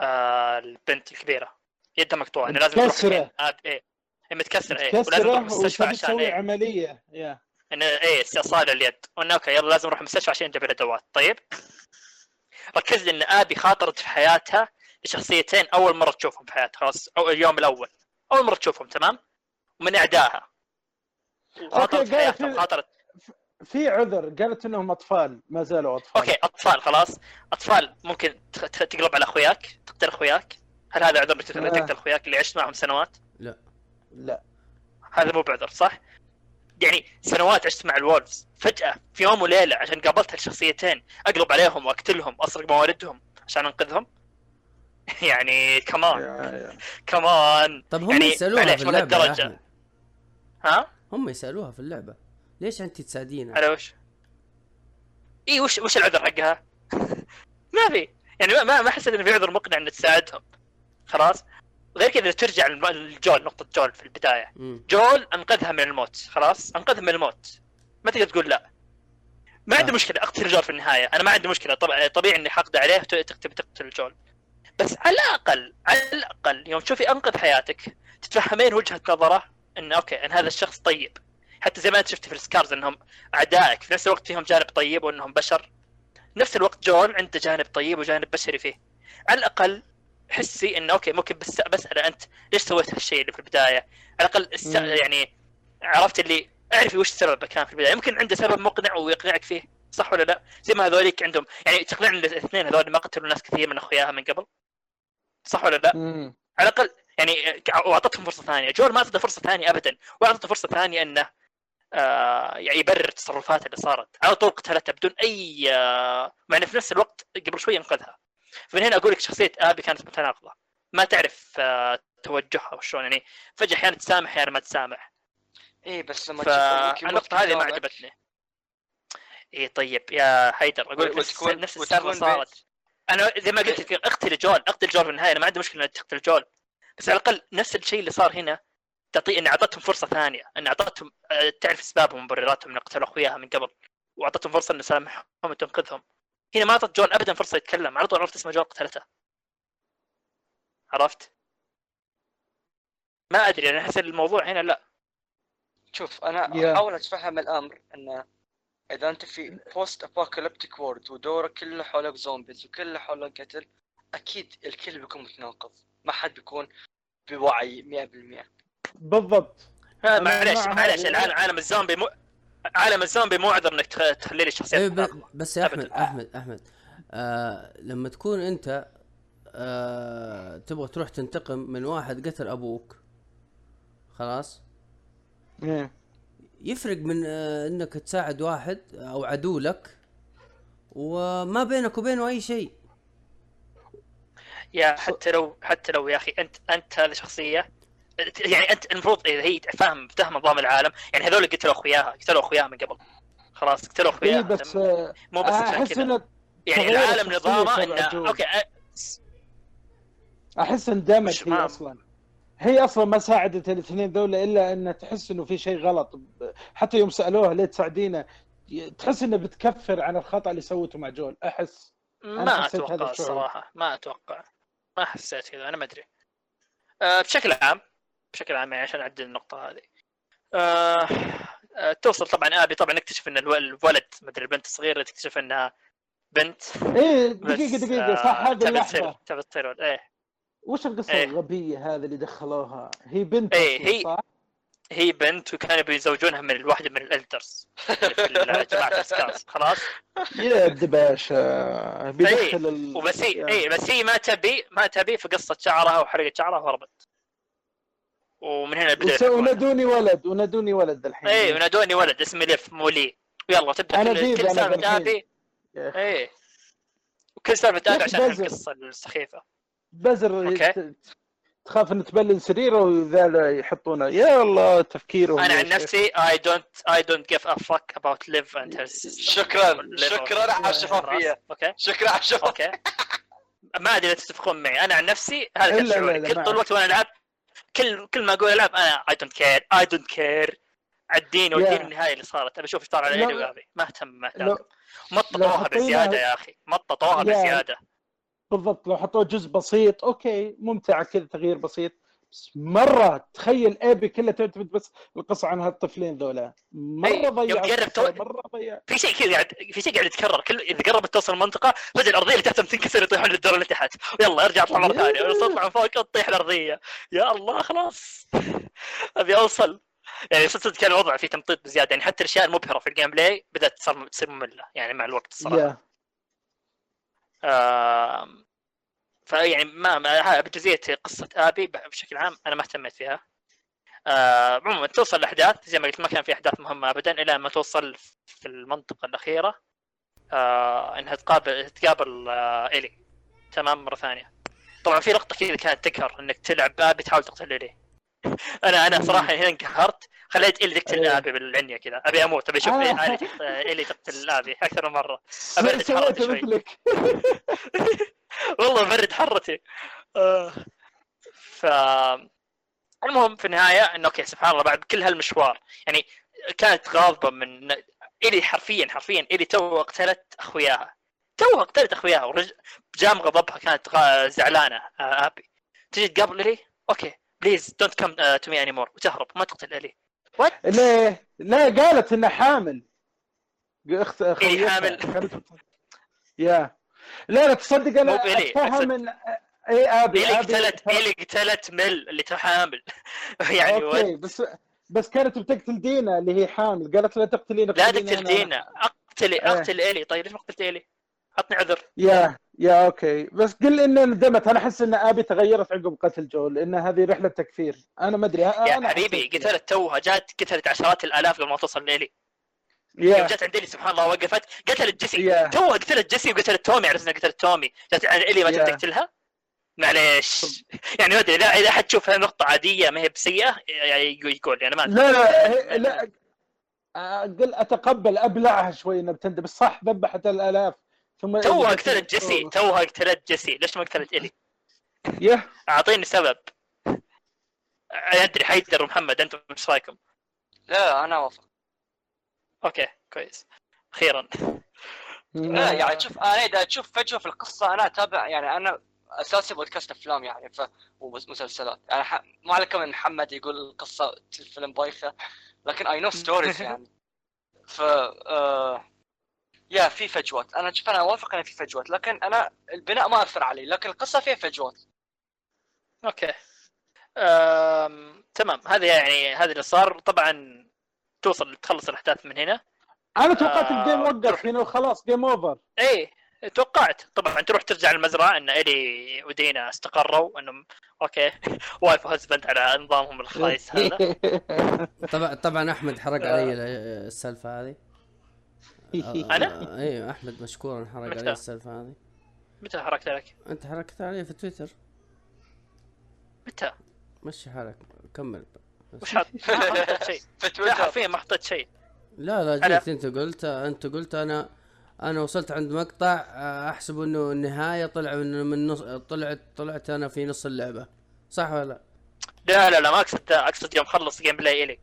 B: آه البنت الكبيرة. يدها مقطوعة. يعني لازم تروح. آه إيه. متكسرة إيه. ولازم تروح المستشفى عشان
D: تسوي؟
B: إيه؟
D: عملية. يا.
B: انه إيه استئصال اليد. قلنا أوكي يلا لازم نروح المستشفى عشان نجيب الادوات طيب؟ *laughs* ركز لي إن آبي خاطرت في حياتها لشخصيتين أول مرة تشوفهم في حياتها. خلاص أو اليوم الأول. أول مرة تشوفهم تمام؟ ومن اعدائها وخاطرت في حياتها وخاطرت
D: في عذر قالت إنهم أطفال ما زالوا أطفال.
B: أوكي أطفال خلاص. أطفال ممكن تقلب على أخوياك تقتل أخوياك؟ هل هذا عذر تقتل
D: لا.
B: أخوياك اللي عشت معهم سنوات؟
D: لا.
B: هذا مو بعذر صح؟ يعني سنوات عشت مع الولفز فجأة في يوم وليلة عشان قابلت هالشخصيتين أقلب عليهم وأقتلهم اسرق مواردهم عشان أنقذهم *laughs* يعني كمان. كمان
C: طب هم
B: يعني يسألوها
C: في اللعبة
B: الدرجة. ها؟
C: هم يسألوها في اللعبة ليش أنت تساعدينها؟
B: على وش؟ إي وش وش العذر حقها؟ *laughs* ما في يعني ما ما حسيت إنه في عذر مقنع ان تساعدهم خلاص؟ غير كذا ترجع الجول نقطة جول في البداية.
C: مم.
B: جول أنقذها من الموت خلاص؟ أنقذها من الموت. ما تقدر تقول لا. ما عندي
C: صح.
B: مشكلة أقتل جول في النهاية. أنا ما عندي مشكلة طبعا طبيعي إني حقد عليه تكتب تقتل جول بس على الاقل على الأقل يوم تشوفي أنقذ حياتك تتفهمين وجهة نظره إن okay إن هذا الشخص طيب. حتى زي ما أنت شفت في السكارز إنهم أعدائك في نفس الوقت فيهم جانب طيب وإنهم بشر. نفس الوقت جويل عنده جانب طيب وجانب بشري فيه. على الأقل حسي إنه okay ممكن بس بساله أنت ليش سويت هالشيء اللي في البداية؟ على
D: الأقل.
B: يعني عرفت اللي اعرفي وش سببه كان في البداية. يمكن عنده سبب مقنع ويقنعك فيه صح ولا لا؟ زي ما هذوليك عندهم. يعني تقنعني الاثنين هذول ما قتلوا ناس كثير من اخوياها من قبل؟ صح ولا لا؟
D: مم.
B: على الأقل يعني وأعطتهم فرصة ثانية. جول ما أعطته فرصة ثانية ابدا وأعطته فرصة ثانية إنه آه يعني يبرر التصرفات اللي صارت. على طول قتلتها بدون أي آه مع إنه في نفس الوقت قبل شوي أنقذها. فمن هنا أقول لك شخصية آبي كانت متناقضة. ما تعرف آه توجهها وشلون يعني فجأة أحيانا تسامح أحيانا ما تسامح.
A: إيه بس لما
B: فالنقطه هذه ما عجبتني. اي طيب يا حيدر أقول لك نفس, السالفة صارت. أنا زي ما قلت لك أقتل جول أقتل جول في النهاية أنا ما عندي مشكلة انك تقتل جول. بس على الأقل نفس الشيء اللي صار هنا تعطي ان أعطتهم فرصة ثانية. ان أعطتهم آه، تعرف أسبابهم ومبرراتهم ان قتلوا أخوياها من قبل. وأعطتهم فرصة انه سامحهم وتنقذهم. هنا ما أعطت جول ابدا فرصة يتكلم على طول عرفت اسمه جول قتلته عرفت؟ ما أدري أنا أحس الموضوع هنا لا
A: شوف أنا
D: Yeah.
A: أحاول أتفهم الأمر انه إذا أنت في post apocalyptic world ودورك كله حولك zombies وكله حولك قتل أكيد الكل بيكون متناقض ما حد بيكون بوعي 100%
D: بالضبط
B: معلش
D: مع
B: معلش. العالم عالم الزومبي مو عالم الزومبي مو عذر إنك تخ- تخلي لي شخصيات
C: إيه ب... بس يا أحمد
B: أبداً.
C: أحمد أحمد آه لما تكون أنت آه تبغى تروح تنتقم من واحد قتل أبوك خلاص
D: إيه.
C: يفرق من آه إنك تساعد واحد أو عدو لك وما بينك وبينه أي شيء
B: يا حتى لو حتى لو يا أخي أنت أنت هذه شخصية يعني أنت المفروض إذا هي فاهم فاهم نظام العالم يعني هذول قتلوا أخوياها قتلوا أخوياها من قبل. خلاص قتلوا أخوياها.
D: بس آه،
B: مو بس عشان
D: أحس
B: كذا. يعني العالم نظامه إنه. أوكي
D: أحس اندمج هي أصلا. هي أصلا ما ساعدت الاثنين ذولا إلا إن تحس إنه في شيء غلط. حتى يوم سألوها ليه تساعدينا تحس إنه بتكفر عن الخطأ اللي سوته مع جول. أحس.
B: ما
D: أتوقع.
B: الصراحة ما أتوقع. ما حسيت كذا أنا ما أدري. أه بشكل عام بشكل عام يعني عشان أعدل النقطة هذه. أه أه توصل طبعا آبي طبعا نكتشف إن الو- الولد مدري البنت الصغيرة تكتشف إنها بنت. إيه
D: دقيقة دقيقة
B: آه،
D: صح هذه اللحظة.
B: تبي تصير. إيه.
D: وش القصة
B: إيه.
D: الغبية هذه اللي دخلوها؟ هي بنت
B: إيه،
D: أصلاً،
B: هي-
D: صح؟
B: هي بنت وكانوا بيزوجونها من الواحده من الإلدرز في الاسكاس *laughs* خلاص؟
D: يا دباشة بيدخل ال...
B: وبس هي
D: يا.
B: اي بس هي ما تبي ما تبي فقصت شعرها وحرقت شعرها وهربت. ومن هنا الحوار.
D: ونادوني ولد ونادوني ولد الحين
B: اي ونادوني ولد اسمه ليف مو لي ويلا تبدأ
D: أنا
B: كل
D: ديب
B: كل
D: أنا
B: سالفة
D: بالحين.
B: ابي
D: يا أخي.
B: اي وكل سالفة
D: يا
B: ابي
D: أخي
B: عشان
D: بزر.
B: القصة السخيفة
D: بزر
B: أوكي.
D: تخاف إن تبلل سريره وذا لا يحطونه يا الله تفكيره أنا
B: عن. نفسي اي دونت اي دونت a fuck about live and her sister
A: شكرا شكرا على الشفافية
B: أوكي
A: شكرا على الشفافية
B: أوكي ما أدري إذا تتفقون معي أنا عن نفسي هذا كان شعوري كل. طول الوقت وأنا العب كل كل ما أقول العب أنا I don't care I don't care عديني وديني
D: يا.
B: النهاية اللي صارت. أبي أشوف إيش صار على إيلي وآبي ما اهتم ما اهتم. مططوها بزيادة يا أخي. مططوها
D: يا.
B: بزيادة.
D: بالضبط لو حطوه جزء بسيط okay ممتع كذا تغيير بسيط. بس مرة تخيل أبي كلها تعتمد بس القصة عن هالطفلين ذولا.
B: مرة
D: ضيع
B: تو-
D: مرة ضيع.
B: في شيء كذا قاعد في شيء قاعد يتكرر. كل إذا قربت توصل المنطقة فجأة الأرضية اللي تحتهم تنكسر يطيحون للدور اللي تحت. يلا ارجع اطلع مرة ثانية. اطلع من فوق تطيح الأرضية. يا الله خلاص. *laughs* أبي أوصل. يعني صدق كان الوضع فيه تمطيط بزيادة. يعني حتى الأشياء المبهرة في ال gameplay بدأت تصير تصير مملة. يعني مع الوقت
D: الصراحة.
B: آم، فيعني ما بجزئيه قصة آبي بشكل عام أنا ما اهتميت فيها. آه، عموما توصل الأحداث زي ما قلت ما كان في أحداث مهمة ابدا إلى ما توصل في المنطقة الأخيرة. آه، إنها تقابل تقابل آه، الي تمام مرة ثانية. طبعا في لقطة كذا كانت تقهر إنك تلعب آبي تحاول تقتل الي *laughs* أنا أنا صراحة هنا انقهرت خليت الي تقتل
D: إيه.
B: آبي بالعنية كذا. أبي أموت أبي أشوف
D: آه.
B: الي تقتل آبي أكثر من مرة. *laughs* أبرد
D: سويت. مثلك. *laughs*
B: والله برد حرتي. آه. ف المهم في النهاية إنه okay سبحان الله بعد كل هالمشوار يعني كانت غاضبة من إلي حرفيا حرفيا إلي تو قتلت أخوياها. تو قتلت أخوياها ورج... جام غضبها كانت غا... زعلانة آه، آبي. تجي تقابل إلي؟ okay please don't come to me anymore وتهرب ما تقتل إلي. what
D: ليه؟ لا قالت انها حامل. اخت
B: إيه
D: خويتها
B: حامل.
D: yeah. لا لا تصدق أنا
B: أتفهم
D: من اي أبي
B: الي
D: أبي.
B: قتلت الي قتلت مل اللي تو حامل *laughs* يعني
D: okay بس بس كانت بتقتل دينا اللي هي حامل. قالت لا تقتلين
B: لا تقتل. دينا. أقتل
D: إيه.
B: أقتل الي طيب ليش ما قتلت الي؟ عطني عذر.
D: yeah yeah okay. بس قل إن ندمت. أنا أحس إن أبي تغيرت عقب قتل جول لأن هذه رحلة تكفير. أنا ما أدري.
B: يا حبيبي. قتلت توها. جات قتلت عشرات الآلاف قبل ما توصل لإلي يوم
D: يا
B: جت عند إلي سبحان الله وقفت. قتلت جيسي.
D: yeah.
B: توها قتلت جيسي وقتلت تومي عرفت إنها قتلت تومي. جت عند إلي ما تقتلها؟ معليش. يعني ما أدري إذا إذا أحد تشوفها نقطة عادية ما هي بسيئة يعني يقول أنا ما أدري.
D: لا لا لا. أقول أتقبل أبلعها شوي إنها بتندب. بس صح ذبحت الآلاف. ثم
B: توها قتلت. جيسي. توها قتلت جيسي. ليش ما قتلت إلي؟
D: يه
B: أعطيني سبب. أدري حيدر ومحمد أنتم إيش رأيكم؟
A: لا أنا اوافق
B: أوكي كويس. أخيرا.
A: لا يعني شوف أنا اذا تشوف فجوه في القصة أنا أتابع يعني أنا أساسي بودكاست أفلام يعني ف ومسلسلات. يعني ح... ما عليك من محمد يقول قصه الفيلم بايخه لكن I know stories يعني. ف آه... yeah في فجوات. أنا شوف أنا أوافق إن في فجوات لكن أنا البناء ما أثر علي لكن القصة فيها فجوات.
B: okay. أم... تمام. هذا يعني هذا اللي صار. طبعا توصل تخلص الأحداث من هنا.
D: أنا توقعت
B: آه،
D: ال game وقف هنا وخلاص game over
B: إيه توقعت. طبعا تروح ترجع المزرعه إن إلي ودينا استقروا انهم okay. *laughs* wife و husband على نظامهم الخايس هذا. *laughs*
C: طبعا طبعا أحمد حرق علي ال- السالفة هذه. *laughs*
B: أنا؟
C: اي أحمد مشكورا حرق؟ علي السالفة هذه.
B: متى حرقت لك؟
C: أنت حرقت علي في تويتر.
B: متى؟
C: مشي حالك. كمل.
B: وش حط؟ *laughs* ما حطيت *laughs* شيء.
A: في
B: لا حرفيا ما حطيت شيء.
C: لا لا جيت أنت قلت أنت قلت أنا أنا وصلت عند مقطع آه، أحسب إنه النهاية طلع انه من نص طلعت طلعت أنا في نص اللعبة. صح ولا لا؟
B: لا لا لا ما أقصد أقصد يوم خلص gameplay إلي.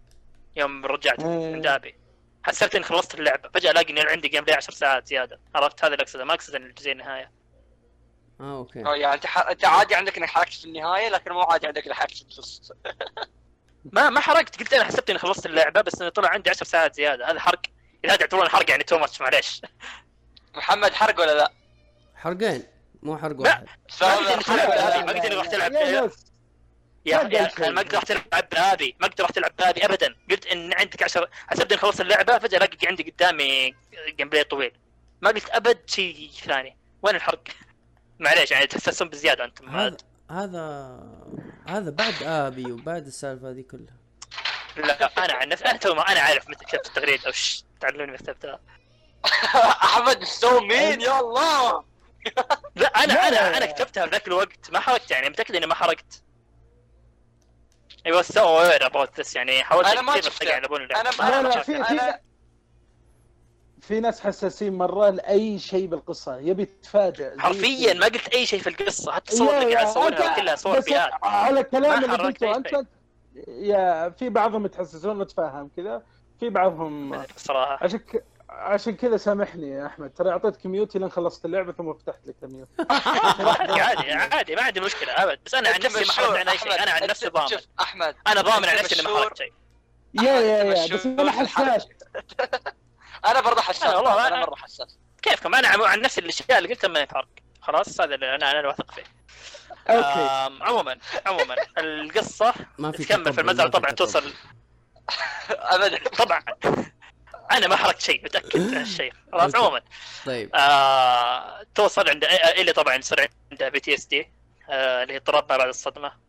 B: يوم رجعت
D: إيه.
B: عند آبي حسبت إني خلصت اللعبة. فجأة ألاقي ان عندي gameplay 10 ساعات زيادة. عرفت؟ هذا اللي أقصده. ما أقصد إن الجزء النهاية.
C: آه okay.
A: آه، يعني أنت ح... أنت عادي عندك إنك حرقت في النهاية لكن مو عادي عندك إنك حرقت في النص. *laughs*
B: ما ما حرقت. قلت أنا حسبت إني خلصت اللعبة بس إنه طلع عندي 10 ساعات زيادة. هذا حرق. إذا هذا يعتبرون حرق يعني too much معليش.
A: محمد حرق ولا لا؟
C: حرقين مو حرق
B: لا.
C: واحد.
A: لا؟
B: ما قلت إني راح تلعب
D: yeah yeah.
B: أنا ما أقدر راح تلعب بآبي ما أقدر راح تلعب بآبي ابدا. قلت إن عندك 10 حسبت إني خلصت اللعبة فجأة الاقي عندي قدامي gameplay طويل. ما قلت أبد شيء ثاني. وين الحرق؟ *laughs* معليش يعني تحسسون بزيادة أنتم.
C: هذا هذا هذا بعد آبي وبعد السالفة هذه كلها.
B: لا أنا عن نفسي أنا تو ما أنا عارف متى كتبت التغريده وش تعلموني متى كتبتها. *laughs*
A: أحمد so مين؟ يا الله!
B: لا أنا
D: أنا.
B: أنا كتبتها بذاك الوقت ما حرقت يعني متأكد إني ما حرقت. أيوه so aware about this يعني حاولت
A: أنا ما
B: اللعبة.
A: أنا ما-
D: لا
A: أنا
D: لا
A: شفت-
D: في في ناس حساسين مرة لأي شيء بالقصة يبي يتفاجئ
B: حرفيا. ما قلت أي شيء في القصة حتى
D: يا-
B: اللي قاعد اصورها كلها صور
D: بس
B: فئات
D: على الكلام
B: ما
D: اللي قلته
B: أنت.
D: yeah في بعضهم يتحسسون نتفاهم كذا في بعضهم
B: الصراحه
D: عشان ك... عشان كذا سامحني يا أحمد ترى اعطيتك mute لين خلصت اللعبة ثم فتحت لك ال mute
B: عادي *laughs* *laughs* عادي عادي ما عندي مشكلة أبد بس أنا عن نفسي ما حرقت عن أي شيء. أنا عن نفسي ضامن
A: شوف أحمد
B: أنا ضامن عن نفسي إني ما. حرقت شيء
D: yeah
A: yeah
D: yeah بس
A: أنا.
D: حساس *laughs*
A: أنا برضه حساس
B: أنا والله
A: أنا
B: أنا-
A: مرة حساس.
B: كيفكم؟ أنا عن- عن نفسي الأشياء اللي قلتها ما هي حرق خلاص هذا اللي أنا أنا واثق فيه. okay. عموما عموما *laughs* القصة
C: ما في
B: تكمل في
C: المزرعة.
B: طبعا. توصل
A: ابدا. *laughs*
B: طبعا. أنا ما حرقت شيء متأكد من *laughs* الشيء خلاص. عموما.
C: طيب.
B: آه توصل عند إلي طبعا يصير عندها PTSD اللي هي اضطراب ما بعد الصدمة.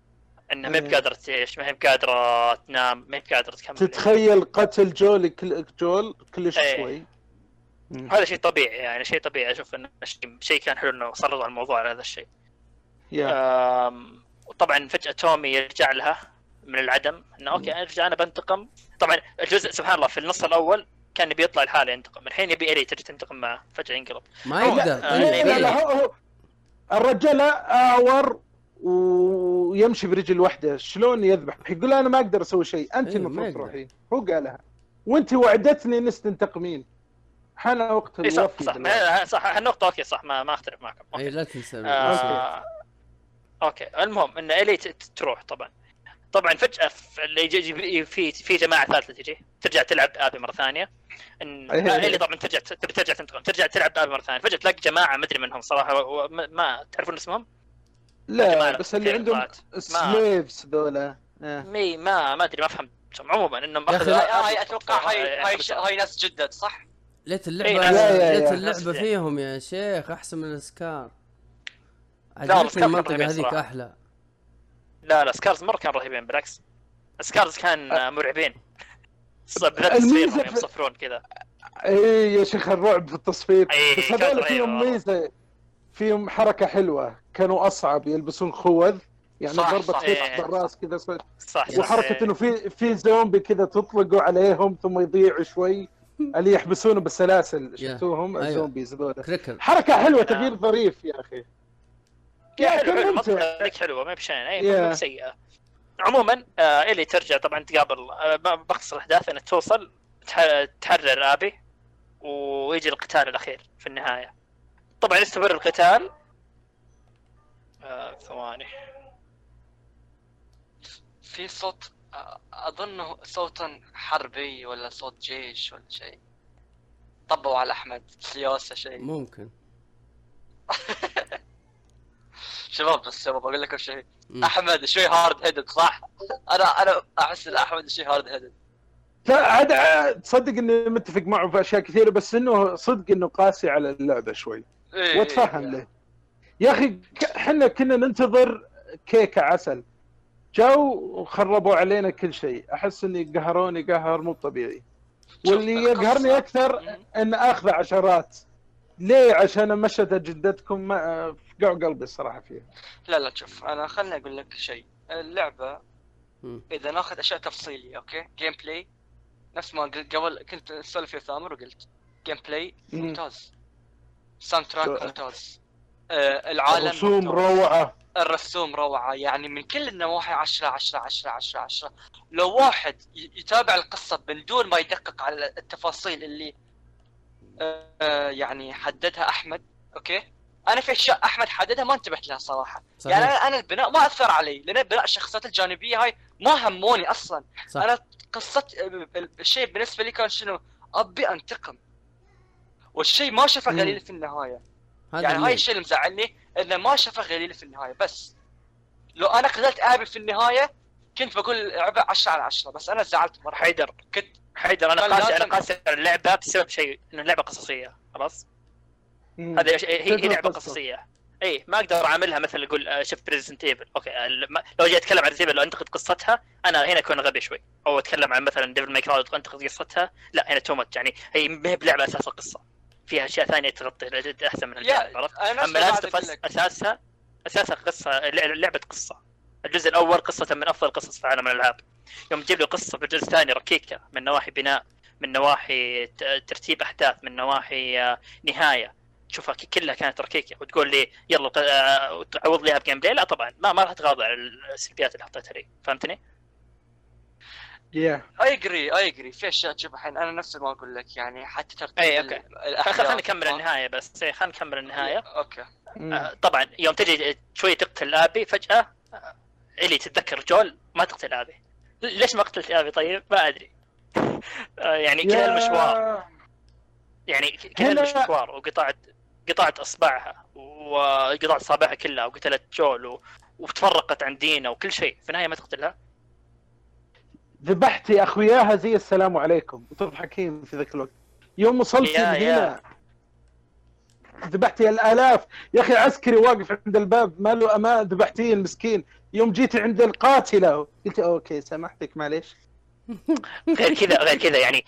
B: انها ما هي
D: إيه.
B: بقادره تعيش ما هي بقادره تنام ما هي بقادره تكمل
D: تتخيل قتل جول كل... جول كلش
B: إيه.
D: شوي
B: هذا شيء طبيعي يعني شيء طبيعي أشوف انه شيء شيء كان حلو انه سرطوا على الموضوع على هذا الشيء وطبعا فجاه تومي يرجع لها من العدم انه okay ارجع أنا بنتقم طبعا الجزء سبحان الله في النص الأول كان يبي يطلع لحاله ينتقم الحين يبي الي تجي تنتقم معه فجاه ينقلب
C: ما يقدر
B: آه،
D: لا
B: يعني
D: لا لا
B: إيه.
D: هو هو الرجال اعور ويمشي برجل واحدة. شلون يذبح؟ يقول أنا ما أقدر أسوي شيء. أنت
C: إيه،
D: المفروض. تروحين. هو قالها. وأنت وعدتني انك تنتقمين. حان وقت
B: صح
D: الوفي
B: صح.
D: دلوقتي.
B: ما صح. هالنقطة okay صح. ما ما أختلف معكم.
C: اي
B: okay
C: لا تنسى.
B: آه okay. المهم إن إلي تروح طبعا. طبعا فجأة في اللي يجي يجي- في في جماعة ثالثة تجي. ترجع تلعب آبي مرة ثانية. إن
D: إيه.
B: إلي طبعا ترجع تبي ترجع تنتقم. ترجع تلعب آبي مرة ثانية. فجأة تلاقي جماعة ما أدري منهم ما- ما تعرفون اسمهم؟
D: لا بس اللي عندهم. سليفز ذولا آه.
B: مي ما ما أدري ما فهمت عموما
C: إنهم
B: أخذوا
C: لا،
A: هاي هاي أتوقع هاي هاي
B: حبسوا.
A: هاي ناس جدد صح؟
C: ليت
B: إيه،
C: اللعبه
D: يا-
C: ليت.
B: اللعبة
C: فيهم يا شيخ أحسن من السكار
B: والله
C: عجبتني
B: سكار المنطقة
C: هذيك. أحلى
B: لا لا سكارز مرة كانوا رهيبين بالعكس Scars كان آه، مرعبين *laughs* بالذات يصفرون كذا
D: اي يا شيخ الرعب في التصفير
B: إيه،
D: بس
B: كانت
D: هذول فيهم. ميزة فيهم حركة حلوة كانوا أصعب يلبسون خوذ يعني
A: ضربة.
D: خيط
B: إيه.
D: بالراس كذا
B: صح صح.
D: وحركة إنه في في زومبي كذا تطلقوا عليهم ثم يضيعوا شوي اللي يحبسونه بالسلاسل
C: يا.
D: شفتوهم
C: أيوة.
D: ال zombies
C: ذولا
D: clicker حركة
B: حلوة.
D: تغيير ظريف يا أخي
B: يا حلو حلو حلوة ما بشين أي
D: Yeah.
B: مو سيئة عموما آه اللي ترجع طبعا تقابل آه بختصر الأحداث إنك توصل تح- تحرر آبي ويجي القتال الأخير في النهاية طبعا يستمر القتال. آه ثواني.
A: في صوت آه، أظنه صوتا حربي ولا صوت جيش ولا شيء. طبوا على أحمد سياسه شيء.
C: ممكن. *laughs*
A: شباب بس شباب أقول لكم شيء. أحمد شوي hard headed صح؟ أنا أنا أحس إن أحمد شوي hard headed
D: لا عاد تصدق إني متفق معه في أشياء كثيرة بس إنه صدق إنه قاسي على اللعبة شوي.
A: إيه.
D: واتفهم له يا أخي إحنا كنا ننتظر كيكه عسل. جو وخربوا علينا كل شيء. أحس إني قهروني قهر مو طبيعي. واللي يقهرني
A: أكثر.
D: إن أخذ عشرات. ليه؟ عشان مشهد جدتكم ما فقعوا قلبي الصراحة فيها.
A: لا لا شوف أنا خليني أقول لك شيء.
C: اللعبة.
A: إذا ناخذ أشياء تفصيلية okay؟ gameplay نفس ما قلت قبل كنت أسولف يا ثامر وقلت. gameplay
D: مم.
A: ممتاز.
D: soundtrack
A: ممتاز. آه العالم
D: رسوم
A: ممتاز.
D: روعة.
A: الرسوم روعة. يعني من كل النواحي عشرة عشرة عشرة عشرة عشرة. لو واحد يتابع القصة من دون ما يدقق على التفاصيل اللي آه، آه، يعني حددها أحمد أوكي؟ أنا في أشياء أحمد حددها ما انتبهت لها صراحة. يعني
C: صحيح
A: أنا أنا البناء ما أثر علي لأن بناء الشخصيات الجانبية هاي ما هموني أصلا.
C: صح.
A: أنا قصة الشيء بالنسبة لي كان شنو؟ أبي أنتقم. والشيء ما شافه
D: مم.
A: غليل في النهاية.
C: هذا
A: يعني هاي الشيء اللي مزعلني إنه ما شافه غليل في النهاية. بس لو أنا قتلت آبي في النهاية كنت بقول لعبه 10 على 10 بس أنا زعلت مرة.
B: حيدر
A: كنت
B: حيدر
A: أنا
B: قاسي
A: أنا
B: قاسي على اللعبة بسبب شيء إنه اللعبة قصصية خلاص. هذا هي هي
D: لعبة.
B: قصصية. اي ما أقدر اعاملها مثل أقول آه، شفت ب Resident Evil okay ال- ما- لو جيت أتكلم عن Resident لو أنتقد قصتها أنا هنا أكون غبي شوي. أو أتكلم عن مثلا Devil May Cry أنتقد قصتها لا هنا too much يعني هي ما هي بلعبة اساسها قصه فيها أشياء ثانية تغطي جد أحسن من اللعبه عرفت؟
A: أما
B: The
A: Last.
B: أساسها أساسها قصة لع- لعبة قصة. الجزء الأول قصة من أفضل القصص في عالم الألعاب. يوم تجيب لي قصة في الجزء الثاني ركيكة من نواحي بناء من نواحي ترتيب أحداث من نواحي آه، نهاية. تشوفها كلها كانت ركيكة. وتقول لي يلا آه، تعوض لي ب gameplay لا طبعا ما ما راح اتغاضى عن السلبيات اللي حطيتها لي. فهمتني؟
D: yeah
A: I agree I agree في أشياء تشوف الحين. أنا نفس ما أقول لك يعني حتى ترتيب
B: okay.
A: الأحداث.
B: خلينا نكمل النهاية بس. إيه، خلينا نكمل
A: النهاية.
D: okay.
B: آه، طبعا يوم تجي شوي تقتل آبي فجأة آه، إلي تتذكر جول ما تقتل آبي. ليش ما قتلت آبي طيب؟ ما أدري. *laughs* آه، يعني كذا المشوار. يعني كذا المشوار وقطعت قطعت إصبعها وقطعت إصابعها كلها وقتلت جول و... وتفرقت عن دينا وكل شيء. في النهاية ما تقتلها.
D: ذبحتي أخوياها زي السلام عليكم. وتضحكين في ذاك الوقت. يوم وصلتي
B: يا-
D: هنا ذبحتي الآلاف. يا أخي عسكري واقف عند الباب ما له أمان؟ ذبحتيه المسكين. يوم جيتي عند القاتلة. قلت okay سامحتك معليش. *laughs*
B: غير كذا غير كذا يعني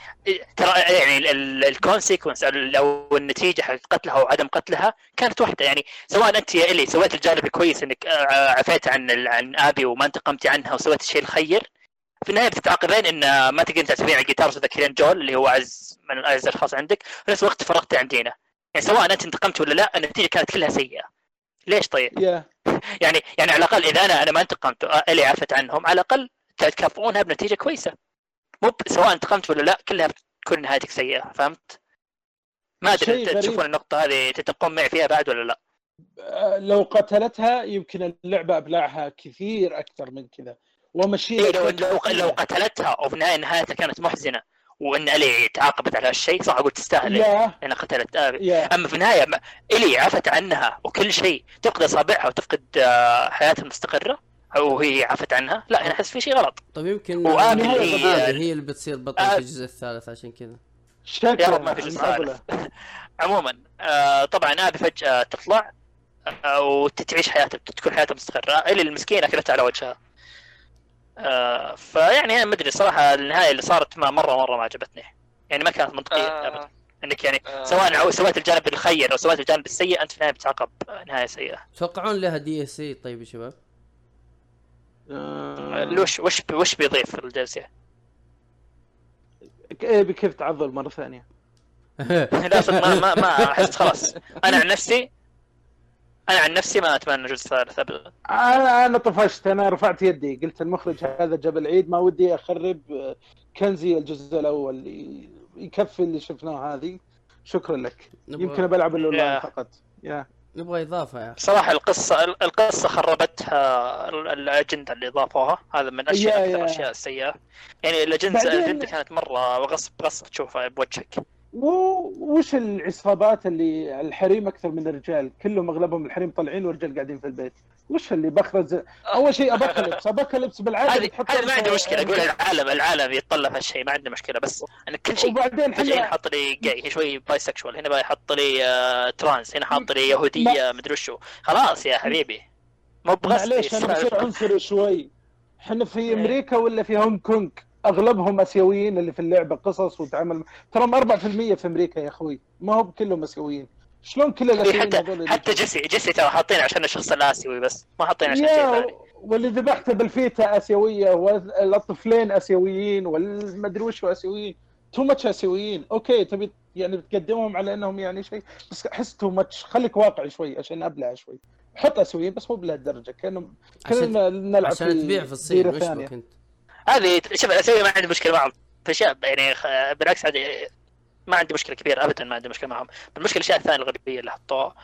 B: ترى يعني ال consequence أو النتيجة حق قتلها وعدم قتلها كانت واحدة. يعني سواء أنت يا إلي سويت الجانب الكويس إنك آه، عفيت عن ال- عن أبي وما انتقمتي عنها وسويت الشيء الخير في النهاية بتتعاقبين إن ما تقدرين تعتبرين على الجيتار وتذكرين جول اللي هو اعز من اعز الاشخاص عندك في نفس الوقت فرقتي عن دينا يعني سواء أنت انتقمت ولا لا النتيجة كانت كلها سيئة ليش طيب؟
D: يا
B: يعني يعني على الأقل إذا أنا أنا ما انتقمت إلي عفت عنهم على الأقل تكافئونها بنتيجة كويسة مو سواء انتقمت ولا لا كلها بتكون نهايتك سيئة فهمت؟ ما أدري
D: أنت.
B: تشوفون النقطة هذه تتفقون معي فيها بعد ولا لا؟
D: آه، لو قتلتها يمكن اللعبة أبلعها كثير أكثر من كذا ومشيها
B: إيه لو لو لو قتلتها وفي النهايه نهايتها كانت محزنة وإن إلي تعاقبت على هالشيء صح أقول تستاهل
D: يا.
B: لانها قتلت. ابي
D: يا.
B: أما في النهاية إلي عفت عنها وكل شيء تفقد أصابعها وتفقد آه، حياتها المستقرة وهي عفت عنها لا أنا أحس في شيء غلط.
C: طيب يمكن هذه
B: اللي-
C: هذه هي اللي بتصير بطل
B: آه.
C: في الجزء الثالث عشان كذا.
B: يا رب ما في جزء
D: المقابلة. *laughs*
B: عموما آه طبعا آبي فجأة تطلع آه وتعيش حياتها تكون حياتها مستقرة. إلي المسكينة اكلتها على وجهها. آه فيعني أنا ما أدري صراحة النهاية اللي صارت ما مره مرة ما عجبتني. يعني ما كانت منطقية ابدا.
A: آه
B: إنك يعني
A: آه.
B: سواء سويت الجانب الخير أو سويت الجانب السيء أنت في النهاية بتعاقب آه، نهاية سيئة.
C: تتوقعون لها DLC طيب يا شباب؟
D: آه،
B: وش وش وش بيضيف في الجلسة؟
D: إيه، بكيف تعضل مرة ثانية. *laughs*
B: لا صدق ما ما ما أحس خلاص. أنا عن نفسي أنا عن نفسي ما أتمنى جزء ثالث ابدا.
D: أنا أنا طفشت أنا رفعت يدي قلت المخرج هذا جبل عيد ما ودي أخرب آه، كنزي الجزء الأول يكفي اللي شفناه هذه. شكرا لك.
C: نبغى-
D: يمكن بلعب
B: الأونلاين.
D: فقط. يا.
C: نبغى إضافة يا
B: صراحة القصة القصة خربتها ال- الأجندة اللي ضافوها. هذا من أشياء
D: يا-
B: أكثر
D: يا.
B: الأشياء السيئة. يعني الاجنده الأجندة كانت مرة غصب غصب تشوفها بوجهك.
D: وش العصابات اللي الحريم أكثر من الرجال؟ كلهم أغلبهم الحريم طالعين والرجال قاعدين في البيت. وش اللي بخرج أول شيء ابكلبس ابكلبس بالعاده
B: هذه ما عندي
D: له-
B: مشكلة. أقول العالم العالم يتطلب هالشيء. ما عندي مشكلة. بس أنا كل شيء
D: وبعدين
B: فجاه حط لي جاي شوي باي سكشوال هنا بقى يحط لي آه، ترانس هنا حاط لي يهودية مدري وشو. خلاص يا حبيبي. مو بغصب
D: معليش أنا بصير عنصري شوي. إحنا في
B: إيه.
D: أمريكا ولا في هونغ كونغ؟ أغلبهم آسيويين اللي في اللعبة قصص وتعامل ترى 4% في أمريكا يا أخوي. ما هو كلهم آسيويين. شلون كل الآسيويين
B: حتى حتى جيسي جيسي ترى حاطين عشان الشخص الآسيوي بس ما حاطين عشان شيء ثاني.
D: واللي ذبحته بالفيتا آسيوية والطفلين آسيويين والمدري وش آسيويين. too much آسيويين. okay تبي يعني بتقدمهم على إنهم يعني شيء بس أحس too much خليك واقعي شوي عشان أبلع شوي. حط آسيويين بس مو بلهالدرجة كانهم كنا نلعب
C: عشان تبيع في الصين وش
D: ثانية.
B: هذه شوف الاسيوي ما عندي مشكلة معهم. في أشياء يعني خ- بالعكس هذه ما عندي مشكلة كبيرة ابدا ما عندي مشكلة معهم. المشكلة الأشياء الثانية الغربيه اللي حطوها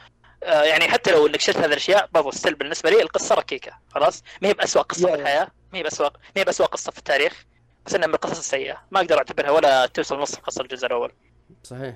B: آه، يعني حتى لو إنك شلت هذه الأشياء برضو still بالنسبة لي القصة ركيكة خلاص؟ ما هي باسوء
D: قصة
B: في الحياة ما هي باسوء ما هي باسوء قصة في التاريخ بس إنها من القصص السيئة. ما أقدر أعتبرها ولا توصل نص قصة الجزء الأول.
C: صحيح.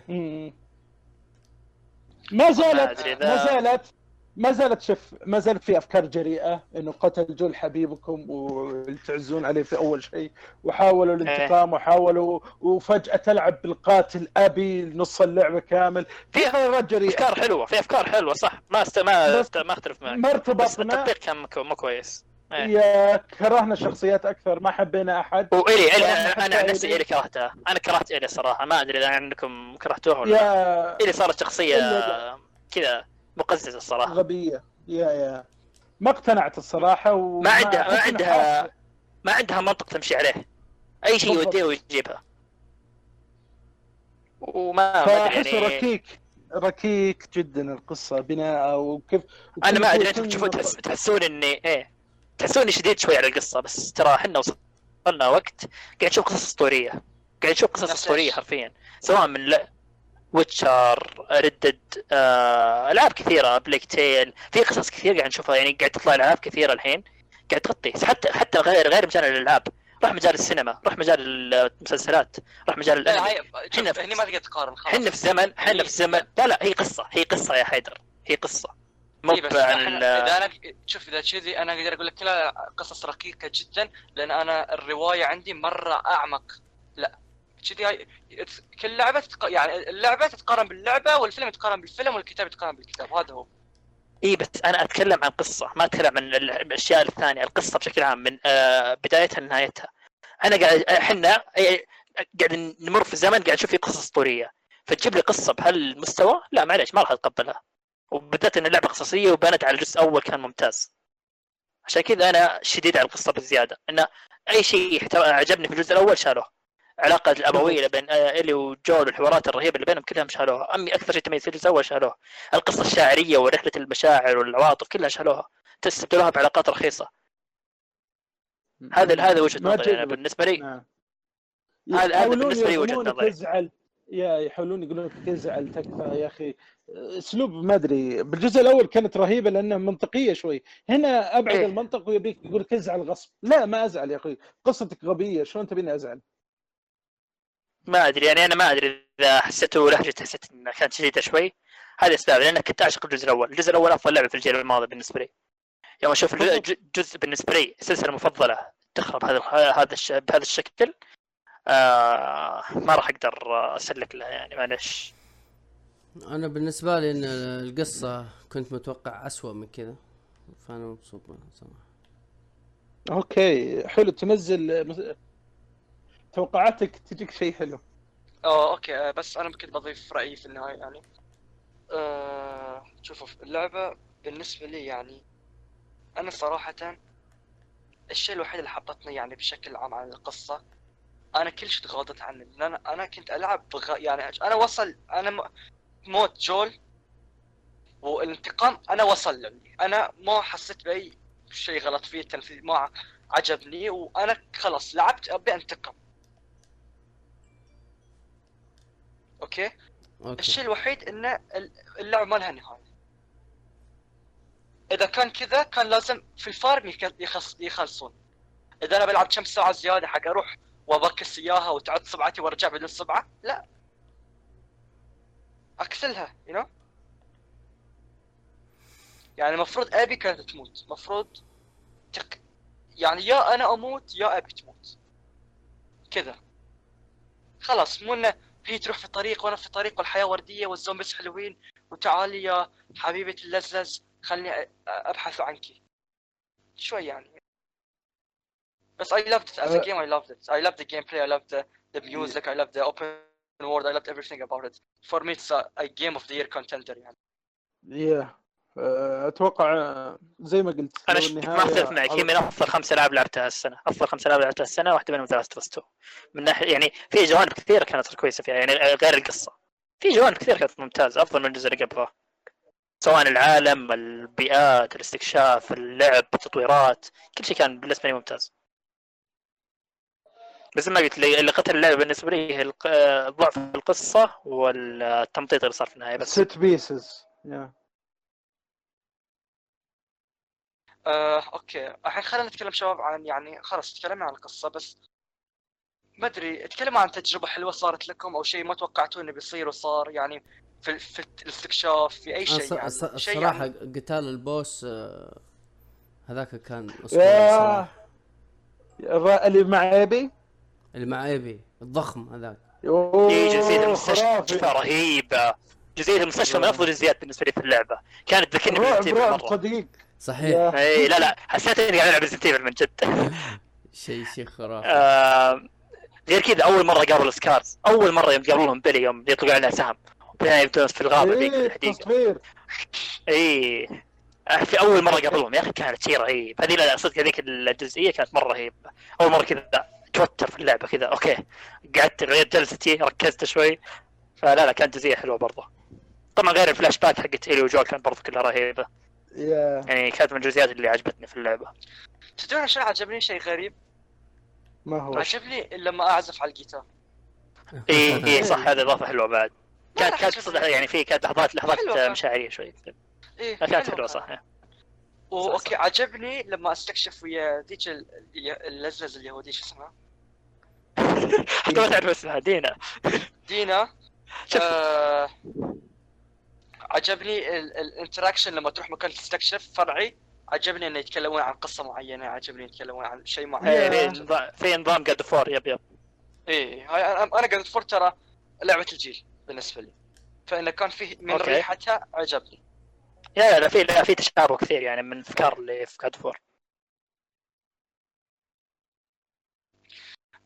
D: ما زالت ما زالت ما زالت شوف ما زالت في أفكار جريئة إنه قتل جول حبيبكم وتعزون عليه في أول شيء وحاولوا الانتقام وحاولوا وفجأة تلعب بالقاتل أبي نص اللعبة كامل. في قرارات جريئة.
B: أفكار حلوة في أفكار حلوة صح. ما است... ما
D: بس-
B: است... ما أختلف معك.
D: ما
B: بس
D: ارتبطنا
B: التطبيق كان مو كويس. إيه.
D: يا كرهنا الشخصيات أكثر ما حبينا أحد.
B: والي
D: أنا
B: عن نفسي
D: إلي.
B: إلي كرهتها أنا كرهت إلي صراحة. ما أدري إذا عندكم كرهتوها ولا لا.
D: يا
B: إلي صارت
D: شخصية
B: كذا. مقززه الصراحة.
D: غبية. يا يا. ما اقتنعت الصراحة وما
B: ما عندها ما عندها ما عندها منطق تمشي عليه. أي شيء. يوديها ويجيبها. وما
D: فاحسه
B: يعني.
D: ركيك ركيك جدا القصة بناء وكيف
B: أنا ما
D: أدري
B: أنتم تشوفون تحس... تحسون إني إيه. تحسون اني شديد شوي على القصة بس ترى إحنا وصلنا وقت. قاعد نشوف قصص أسطورية. قاعد نشوف قصص
A: أسطورية؟
B: حرفيا. سواء من The Witcher Red Dead آه، ألعاب كثيرة Plague Tale في قصص كثير قاعد نشوفها يعني قاعد تطلع ألعاب كثيرة الحين قاعد تغطي حتى حتى غير غير مجال الألعاب. روح مجال السينما روح مجال المسلسلات روح مجال
A: لا الأنمي.
B: إحنا-
A: هني ما تقدر تقارن خلاص.
B: إحنا في زمن إحنا في زمن لا لا هي قصة هي قصة يا حيدر هي قصة. مو
A: إيه بس
B: عن
A: إذا أنا شوف إذا كذي أنا أقدر أقول لك كلها قصص ركيكه جدا لأن أنا الرواية عندي مرة أعمق. لا. كذي كل لعبة تتق... يعني اللعبة تتقارن باللعبة والفيلم يتقارن بالفيلم والكتاب يتقارن بالكتاب هذا هو.
B: إي بس أنا أتكلم عن قصة ما أتكلم عن ال- الأشياء الثانية القصة بشكل عام من آه، بدايتها لنهايتها. أنا قاعد إحنا قاعد نمر في زمن قاعد نشوف فيه قصص أسطورية. فتجيب لي قصة بهالمستوى لا معليش ما راح أتقبلها. وبالذات إن اللعبة قصصية وبنت على الجزء الأول كان ممتاز. عشان كذا أنا شديد على القصة بزيادة. إن أي شيء عجبني في الجزء الأول شالوه. العلاقة الأبوية اللي بين آه، إلي وجول والحوارات الرهيبة اللي بينهم كلهم شالوها، أمي أكثر شيء تميز في الجزء الأول شالوها، القصة الشاعرية ورحلة المشاعر والعواطف كلها شالوها، تستبدلوها بعلاقات رخيصة، هذا هذا وجهة
D: ما
B: نظري أنا
D: جذبت.
B: بالنسبة لي.
D: نعم.
B: هذا- هذا بالنسبة لي وجهة
D: يرغمونك
B: نظري.
D: تزعل. يا يحاولون يقولون لك تزعل تكفى يا أخي. أسلوب ما أدري. بالجزء الأول كانت رهيبة لأنها منطقية شوي. هنا أبعد
B: إيه.
D: المنطق ويبيك يقول لك ازعل غصب. لا ما أزعل يا أخوي قصتك غبية. شلون تبيني أزعل؟
B: ما أدري يعني أنا ما أدري إذا حسيته لهجته حسيت إنها كانت شديدة شوي، هذا أسباب لأن كنت أعشق الجزء الأول، الجزء الأول أفضل لعبة في الجيل الماضي بالنسبة لي. يوم أشوف الج-
D: بالضبط.
B: ج- جزء بالنسبة لي السلسلة المفضلة تخرب هذا هذا الش- بهذا الشكل آه ما راح أقدر أسلك لها يعني معلش.
C: أنا بالنسبة لي إن القصة كنت متوقع أسوأ من كذا فأنا مبسوط منها صراحة
D: okay حلو تنزل توقعاتك تجيك شيء حلو.
A: آه okay آه، بس أنا كنت بضيف رأيي في النهاية يعني. شوفوا اللعبة بالنسبة لي يعني أنا صراحة الشيء الوحيد اللي حبطني يعني بشكل عام عن القصة أنا كل شيء تغاضيت عنه لأن أنا أنا كنت ألعب بغ... يعني أنا وصل أنا. موت جول والانتقام أنا وصل لي أنا ما حسيت بأي شيء غلط فيه التنفيذ ما عجبني وأنا خلاص لعبت أبي أنتقم. okay?
C: okay.
A: الشيء الوحيد انه ال- اللعبة ما لها نهاية. إذا كان كذا كان لازم في ال farm يخلصون. إذا أنا بلعب كم ساعة زيادة حق أروح وأبكس إياها وتعض صبعتي وأرجع بدون صبعه لا. اقتلها you you know? يعني المفروض إيبي كانت تموت. المفروض تق... يعني يا أنا أموت يا إيبي تموت. كذا. خلاص مو إنه هي تروح في طريق وأنا في طريق والحياة ورديه والزومبيز حلوين وتعالي يا حبيبه اللزلز خلني ابحث عنك شوي يعني بس I loved it as a
D: Uh,
A: game I loved it I loved the gameplay I loved the, the music I loved the open world I loved everything about it for me it's a, a game of the year contender يعني
D: يا آه، أتوقع آه، زي ما قلت أنا
B: ما اختلف معك. هي من أفضل خمس ألعاب لعبتها السنة. أفضل خمس ألعاب لعبتها السنة واحدة منهم The Last من ناحيه يعني في جوانب كثيرة كانت كويسة فيها يعني غير القصة. في جوانب كثيرة كانت ممتازة أفضل من الجزء اللي قبله. سواء العالم البيئات الاستكشاف اللعب التطويرات كل شيء كان بالنسبة لي ممتاز. بس ما قلت لي اللي قتل اللعبة بالنسبة لي هي آه، ضعف القصة والتمطيط اللي صار في النهاية بس
D: set pieces yeah
A: آه، okay. الحين خلينا نتكلم شباب عن يعني خلاص تكلمنا عن القصة بس ما أدري اتكلموا عن تجربة حلوة صارت لكم أو شيء ما توقعتوه إنه بيصير وصار يعني في في الاستكشاف في
C: أي
A: شيء يعني
C: الصراحه
A: يعني.
C: قتال ال boss آه، هذاك كان اسطوري
D: اللي مع إيبي
C: اللي مع إيبي الضخم هذاك.
B: هي جزئيه المستشفى. رهيبة. جزئيه المستشفى من افضل الجزئيات بالنسبة لي في اللعبة. كانت تذكرني
D: ب
B: Resident
D: رعب
B: مرة.
D: صديق.
C: صحيح.
B: اي لا لا. حسيت إني قاعد ألعب Resident من جد. *laughs*
C: شيء شيء خرافي.
B: آه، غير كذا أول مرة قابل Scars أول مرة يوم قابلهم بإيلي يوم يطلقوا عليها سهم بعدين يبدون في الغابة ذيك في *laughs*
D: إيه
B: الحديقه اي آه، في أول مرة قابلهم يا أخي كانت شيء رهيب هذه لا صدق هذيك الجزئية كانت مرة رهيبه أول مرة كذا توتر في اللعبة كذا. okay. قعدت غيرت جلستي ركزت شوي. فلا لا كانت جزئية حلوة برضه. طبعا غير الفلاش باك حقت إيلي وجويل كانت برضه كلها رهيبه
D: يا
B: يعني كانت من الجزئيات اللي عجبتني في اللعبة.
A: تدرون شو عجبني؟ شيء غريب.
D: ما هو؟
A: عجبني لما أعزف على الجيتار.
B: إي إي *laughs* صح هذه إضافة حلوة بعد. كانت كانت يعني في كانت لحظات لحظات. مشاعرية شوي.
A: إيه
B: كانت
A: حلوة.
B: صح
A: و okay عجبني لما أستكشف ويا ذيك ال- ال- ال lesbian اليهودي شو اسمها؟ *laughs*
B: حتى ما تعرف اسمها دينا.
A: دينا.
B: شوف.
A: آه عجبني ال interaction لما تروح مكان تستكشف فرعي عجبني إنه يتكلمون عن قصة معينة عجبني يتكلمون عن شيء معين.
B: إيه، في نظام- God of War yep yep.
A: إيه هاي أنا قاعد اتفرج ترى لعبة الجيل بالنسبة لي. فإنه كان فيه من
B: okay.
A: ريحتها عجبني.
B: yeah لا في لا في تشابه كثير يعني من أفكار اللي في God of War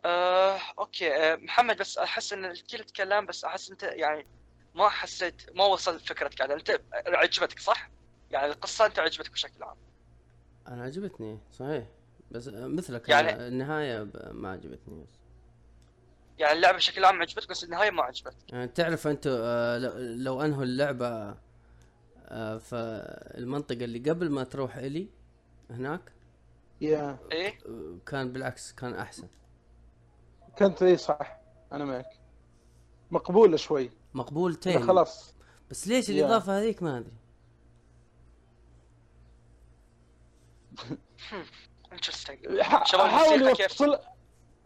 A: آه، أوكي. آه، محمد بس أحس إن الكل تكلم بس أحس إنت يعني ما حسيت ما وصل فكرتك على انت عجبتك صح؟ يعني القصة انت عجبتك بشكل عام.
C: أنا عجبتني صحيح. بس مثلك
A: يعني-
C: النهاية ما عجبتني بس.
A: يعني اللعبة بشكل عام عجبتك بس النهاية ما عجبتك.
C: يعني تعرف انت آه، لو- لو انهوا اللعبة آه، فالمنطقه اللي قبل ما تروح إلي هناك
D: يا.
A: إيه؟
C: آه، كان بالعكس كان أحسن.
D: كنت اي صح. أنا معك. مقبوله شوي.
C: مقبولتين
D: خلاص.
C: بس ليش
D: يا.
C: الإضافة هذيك ما أدري.
A: انترستنج
D: ح-
A: شباب
D: حاول يوصل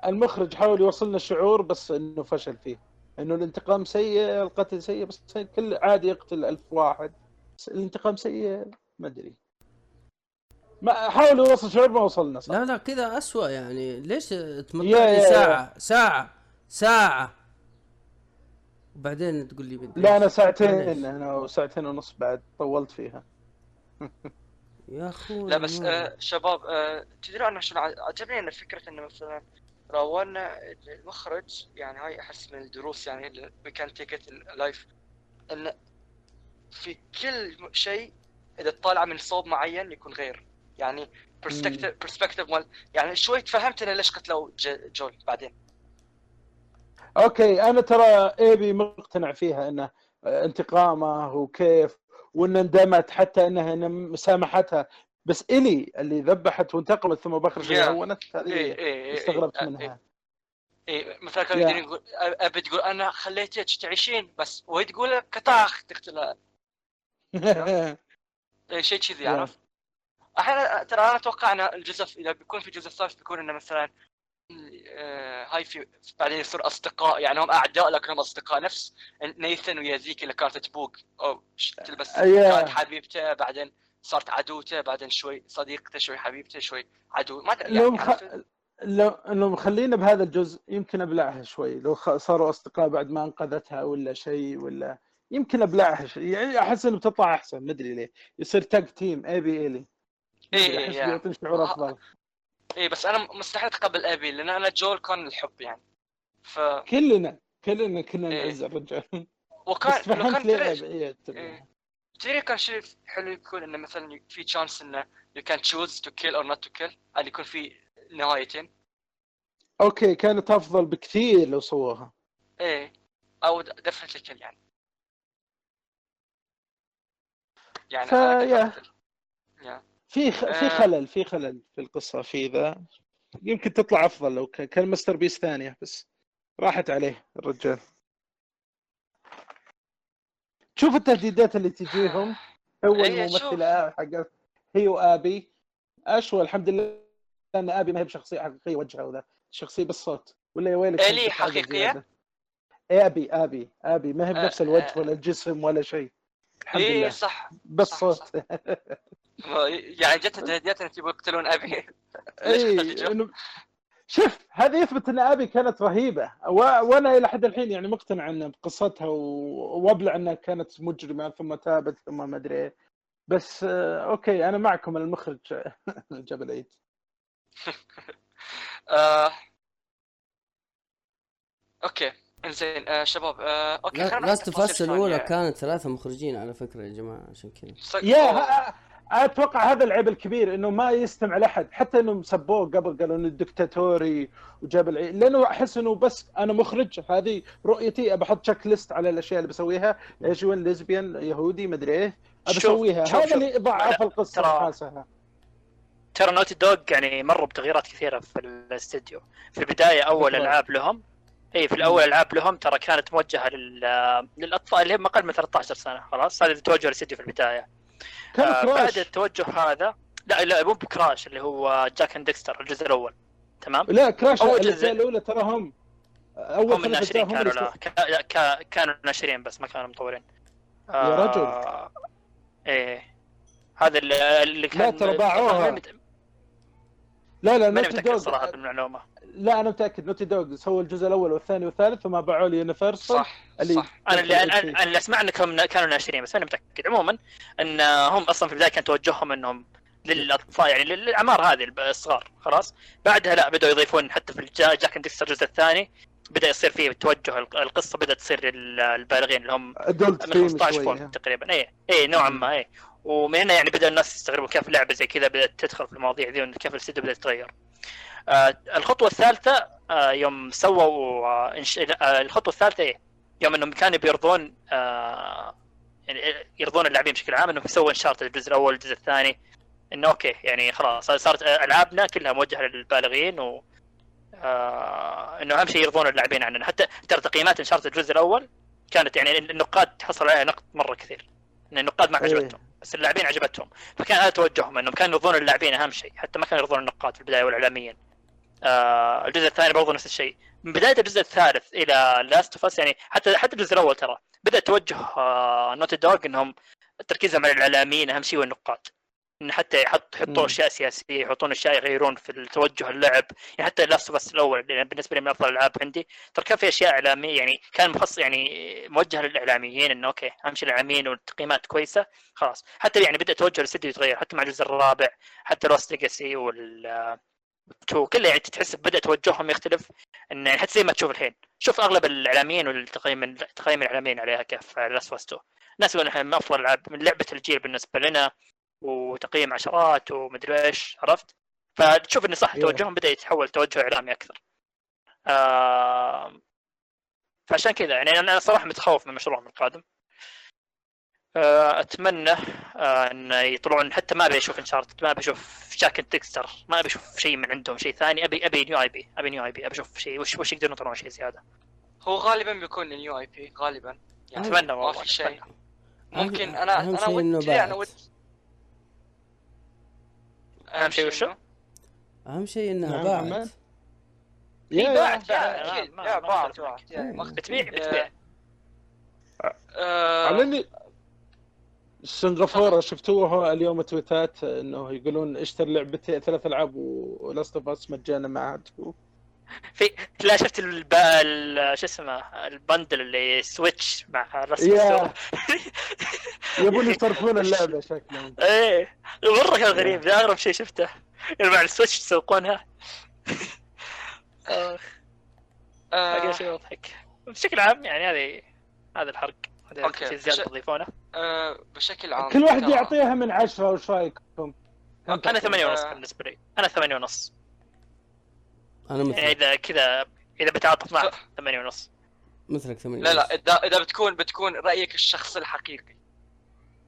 D: المخرج حاول يوصلنا شعور بس إنه فشل فيه. إنه الانتقام سيء القتل سيء بس كل عادي يقتل ألف واحد. بس الانتقام سيء ما أدري. ما حاول يوصل شعور ما وصلنا صح؟
C: لا لا كذا أسوأ يعني. ليش
D: يا-
C: ساعة؟ ساعة. ساعة. وبعدين تقول لي بدي
D: لا
C: أنا.
D: ساعتين أنا ساعتين ونص بعد طولت فيها. *laughs*
C: يا أخوي
A: لا بس آه شباب آه تدري أنا شنو ع- عجبني إن فكرة انه مثلا راونا المخرج يعني هاي أحس من الدروس يعني اللي it in life إن في كل شيء إذا تطالع من صوب معين يكون غير. يعني برسبكتيف برسبكتيف مال يعني شوي تفهمت أنا ليش قتلوا جول بعدين.
D: أوكي أنا ترى إيبي مقتنع فيها إنه انتقامه وكيف وإن اندمت حتى إنها إن سامحتها بس إلي اللي ذبحت وانتقمت ثم باخر شيء. هونت هذه
A: إيه
D: استغربت
A: إيه،
D: منها
A: إيه مثلا كان. يقدر يقول أبي تقول أنا خليتك تعيشين بس وهي تقول كطاخ تقتلها *laughs* إيه شيء كذي. عرفت؟ أحيانا ترى أنا أتوقع إن الجزء إذا بيكون في جزء ثالث بيكون إنه مثلا آه، هاي في بعدين يصير أصدقاء يعني هم أعداء لكنهم أصدقاء. نفس نيثن ويا ذيك اللي كانت تبوق. أو تلبس
D: Yeah.
A: كانت حبيبته بعدين صارت عدوته بعدين شوي صديقته شوي حبيبته شوي عدو. ما أدري
D: لو
A: يعني
D: مخ... لو لو مخلينا بهذا الجزء يمكن أبلعها شوي. لو خ... صاروا أصدقاء بعد ما أنقذتها ولا شيء ولا يمكن أبلعها شيء يعني أحس انه بتطلع أحسن مدري ليه. يصير tag team إيبي إيلي
A: إيه، أحس
D: بيعطيني شعور
A: آه.
D: أفضل.
A: إيه بس أنا مستحيل أتقبل إيبي لأن أنا جويل كان الحب يعني. ف
D: كلنا كلنا كنا
A: إيه.
D: نعز الرجال
A: وكان لو كان
D: إيبي- إيه،.
A: إيه. كان شيء حلو يكون إنه مثلا في chance إنه you can choose to kill or not to kill. ان يكون في نهايتين.
D: okay كانت أفضل بكثير لو سووها.
A: إيه. أو definitely كل يعني. يعني
D: ف-
A: أنا
D: yeah.
A: كنت أقتل. yeah.
D: في خ... في
A: آه.
D: خلل في خلل في القصة في ذا يمكن تطلع أفضل لو. كان masterpiece ثانية بس راحت عليه الرجال شوف التهديدات اللي تجيهم هو
A: إيه،
D: الممثله حقت هي وآبي أشوى الحمد لله إن آبي ما هي بشخصية حقيقية وجهها وذا شخصية بالصوت ولا يا ويلك كانت حاجة
A: حقيقية؟
D: زيادة. آبي آبي آبي ما هي بنفس
A: آه،
D: الوجه
A: آه.
D: ولا الجسم ولا شيء الحمد
A: إيه
D: لله
A: صح
D: بالصوت *laughs*
A: يعني جت تهديدات ان تبغوا يقتلون أبي. *laughs* *laughs*
D: اي؟ إنه- شوف هذا يثبت إن أبي كانت رهيبة. و... وأنا إلى حد الحين يعني مقتنع إن بقصتها و... وأبلع إنها كانت مجرمة ثم تابت ثم ما أدري إيه. بس آه، okay أنا معكم المخرج. *laughs* جاب العيد
A: آه... okay إنزين آه شباب آه... okay خلينا نروح
C: Last
A: of
C: Us الاولى. كانت ثلاثة مخرجين على فكرة يا جماعة عشان كذا.
D: yeah أتوقع هذا العيب الكبير إنه ما يستمع لأحد. حتى انهم سبوه قبل قالوا إنه دكتاتوري وجاب العيد لأنه أحس إنه بس أنا مخرج هذه رؤيتي ابى أحط checklist على الأشياء اللي بسويها هو lesbian يهودي مدري إيه
B: شوف-
D: هذا. اللي ضعف القصة
B: ترى-
D: وحاسها.
B: ترى Naughty Dog يعني مروا بتغييرات كثيرة في الاستديو. في البداية
D: أول.
B: ألعاب لهم. اي في الأول ألعاب لهم ترى كانت موجهة لل... للأطفال اللي هم أقل من 13 سنة خلاص؟ هذا توجه الاستديو في
D: البداية.
B: آه بعد التوجه هذا لا لا مو ب Crash اللي هو Jak and Daxter الجزء الأول. تمام؟
D: لا Crash
B: أول الأجزاء.
D: الأولى ترى هم أول
B: هم الناشرين كانوا لا لا كا- كانوا ناشرين بس ما كانوا مطورين
D: يا رجل.
B: آه، إيه. هذا اللي, اللي كان
D: ترى باعوها. لا لا
B: Naughty
D: متأكد
B: صراحة بالمعلومه
D: لا أنا متأكد. Naughty Dog سووا الجزء الأول والثاني والثالث ثم باعوا لي Universal
A: صح
D: اللي-
A: صح.
B: أنا اللي أنا, اللي أسمع إنكم كانوا ناشرين بس ماني متأكد عموما إن هم أصلا في البداية كان توجههم إنهم للأطفال يعني للأعمار هذه الصغار خلاص. بعدها لا بدأوا يضيفون حتى في Jak and Daxter الجزء الثاني بدأ يصير فيه توجه الق- القصة بدأت تصير للبالغين اللي هم من
D: teen
B: 15
D: شوي
B: فوق تقريبا. اي اي نوعا ما اي ومن هنا يعني بدا الناس يستغربوا كيف لعبة زي كذا بدأت تدخل في المواضيع ذي وكيف الاستديو بدا يتغير. آه الخطوة الثالثة آه يوم سووا آه الخطوة الثالثة إيه؟ يوم إنهم كانوا بيرضون يعني يرضون اللاعبين بشكل عام إنهم يسووا Uncharted الجزء الأول الجزء الثاني إنه okay يعني خلاص صارت ألعابنا كلها موجهة للبالغين و آه إنه أهم شيء يرضون اللاعبين عننا. حتى ترى تقييمات Uncharted الجزء الأول كانت يعني النقاد حصل عليها نقد مرة كثير إن النقاد ما
D: إيه.
B: عجبتهم بس اللاعبين عجبتهم. فكان هذا توجههم إنهم كانوا يرضون اللاعبين أهم شيء حتى ما كانوا يرضون النقاد في البداية والإعلاميين. آه الجزء الثاني برضه نفس الشيء. من بداية الجزء الثالث إلى Last of يعني حتى حتى الجزء الأول ترى بدأ توجه آه Naughty Dog إنهم تركيزهم على الإعلاميين أهم شيء والنقاد إن حتى يحط يحطون
D: مم.
B: أشياء سياسية يحطون أشياء يغيرون في التوجه اللعب. يعني حتى Last of الأول اللي بالنسبة لي من أفضل الألعاب عندي. ترى كان في أشياء إعلامية يعني كان مخصص يعني موجه للإعلاميين إنه okay أهم شيء الإعلاميين والتقييمات كويسة خلاص. حتى يعني بدأ توجه الاستديو يتغير حتى مع الجزء الرابع حتى Lost Legacy وال كله يعني تحس بدأ توجههم يختلف إن يعني حتى زي ما تشوف الحين. شوف أغلب الإعلاميين والتقييم التقييم الإعلاميين عليها كيف Last of 2 الناس يقولون إحنا من أفضل العاب من لعبة الجيل بالنسبة لنا وتقييم عشرات ومدري إيش عرفت؟ فتشوف انه صح. توجههم بدأ يتحول توجه إعلامي أكثر. آه فعشان كذا يعني أنا صراحة متخوف من مشروعهم القادم. أتمنى آه إن يطلعون. حتى ما أبي أشوف Uncharted ما أبي أشوف Jak Daxter ما أبي أشوف شيء من عندهم شيء ثاني. أبي أبي new IP أبي new IP أبي أشوف شيء. وش وش يقدرون يطلعون شيء زيادة؟
A: هو غالبا بيكون ال new IP غالبا. يعني
B: أتمنى
A: ما في شيء. ممكن
C: أنا أنا
A: ودي أنا
C: باعت.
A: ودي
B: أهم شيء وشو؟
A: إنه-
C: أهم شيء انها باعت
D: يا-
B: باعت
A: باعت،
B: باعت بتبيع بتبيع.
A: آه،
D: على سنغافورة شفتوها اليوم تويتات إنه يقولون اشتري لعبتين ثلاث ألعاب و Last of Us مجانا معها
B: في لا شفت الب... ال... شو اسمه ال bundle اللي Switch مع رسم. *laughs*
D: يبون يصرفون اللعبة شكلهم. *laughs*
B: إيه. مرة كان غريب ده اغرب شيء شفته. يعني مع ال Switch تسوقونها؟ *laughs* آه، باقي
A: آه،
B: شيء مضحك بشكل عام يعني هذه هذا الحرق. شيء زياده تضيفونه
A: آه، بشكل عام
D: كل واحد يعطيها من عشرة وش رأيكم؟
B: أنا ثمانية ونص
A: آه.
B: بالنسبة لي. أنا ثمانية ونص.
C: أنا
B: يعني
C: مثلك.
B: إذا كذا إذا بتعاطف معك
A: ف-
B: ثمانية ونص.
C: مثلك ثمانية
A: لا لا. اذا إذا بتكون بتكون رأيك الشخصي الحقيقي.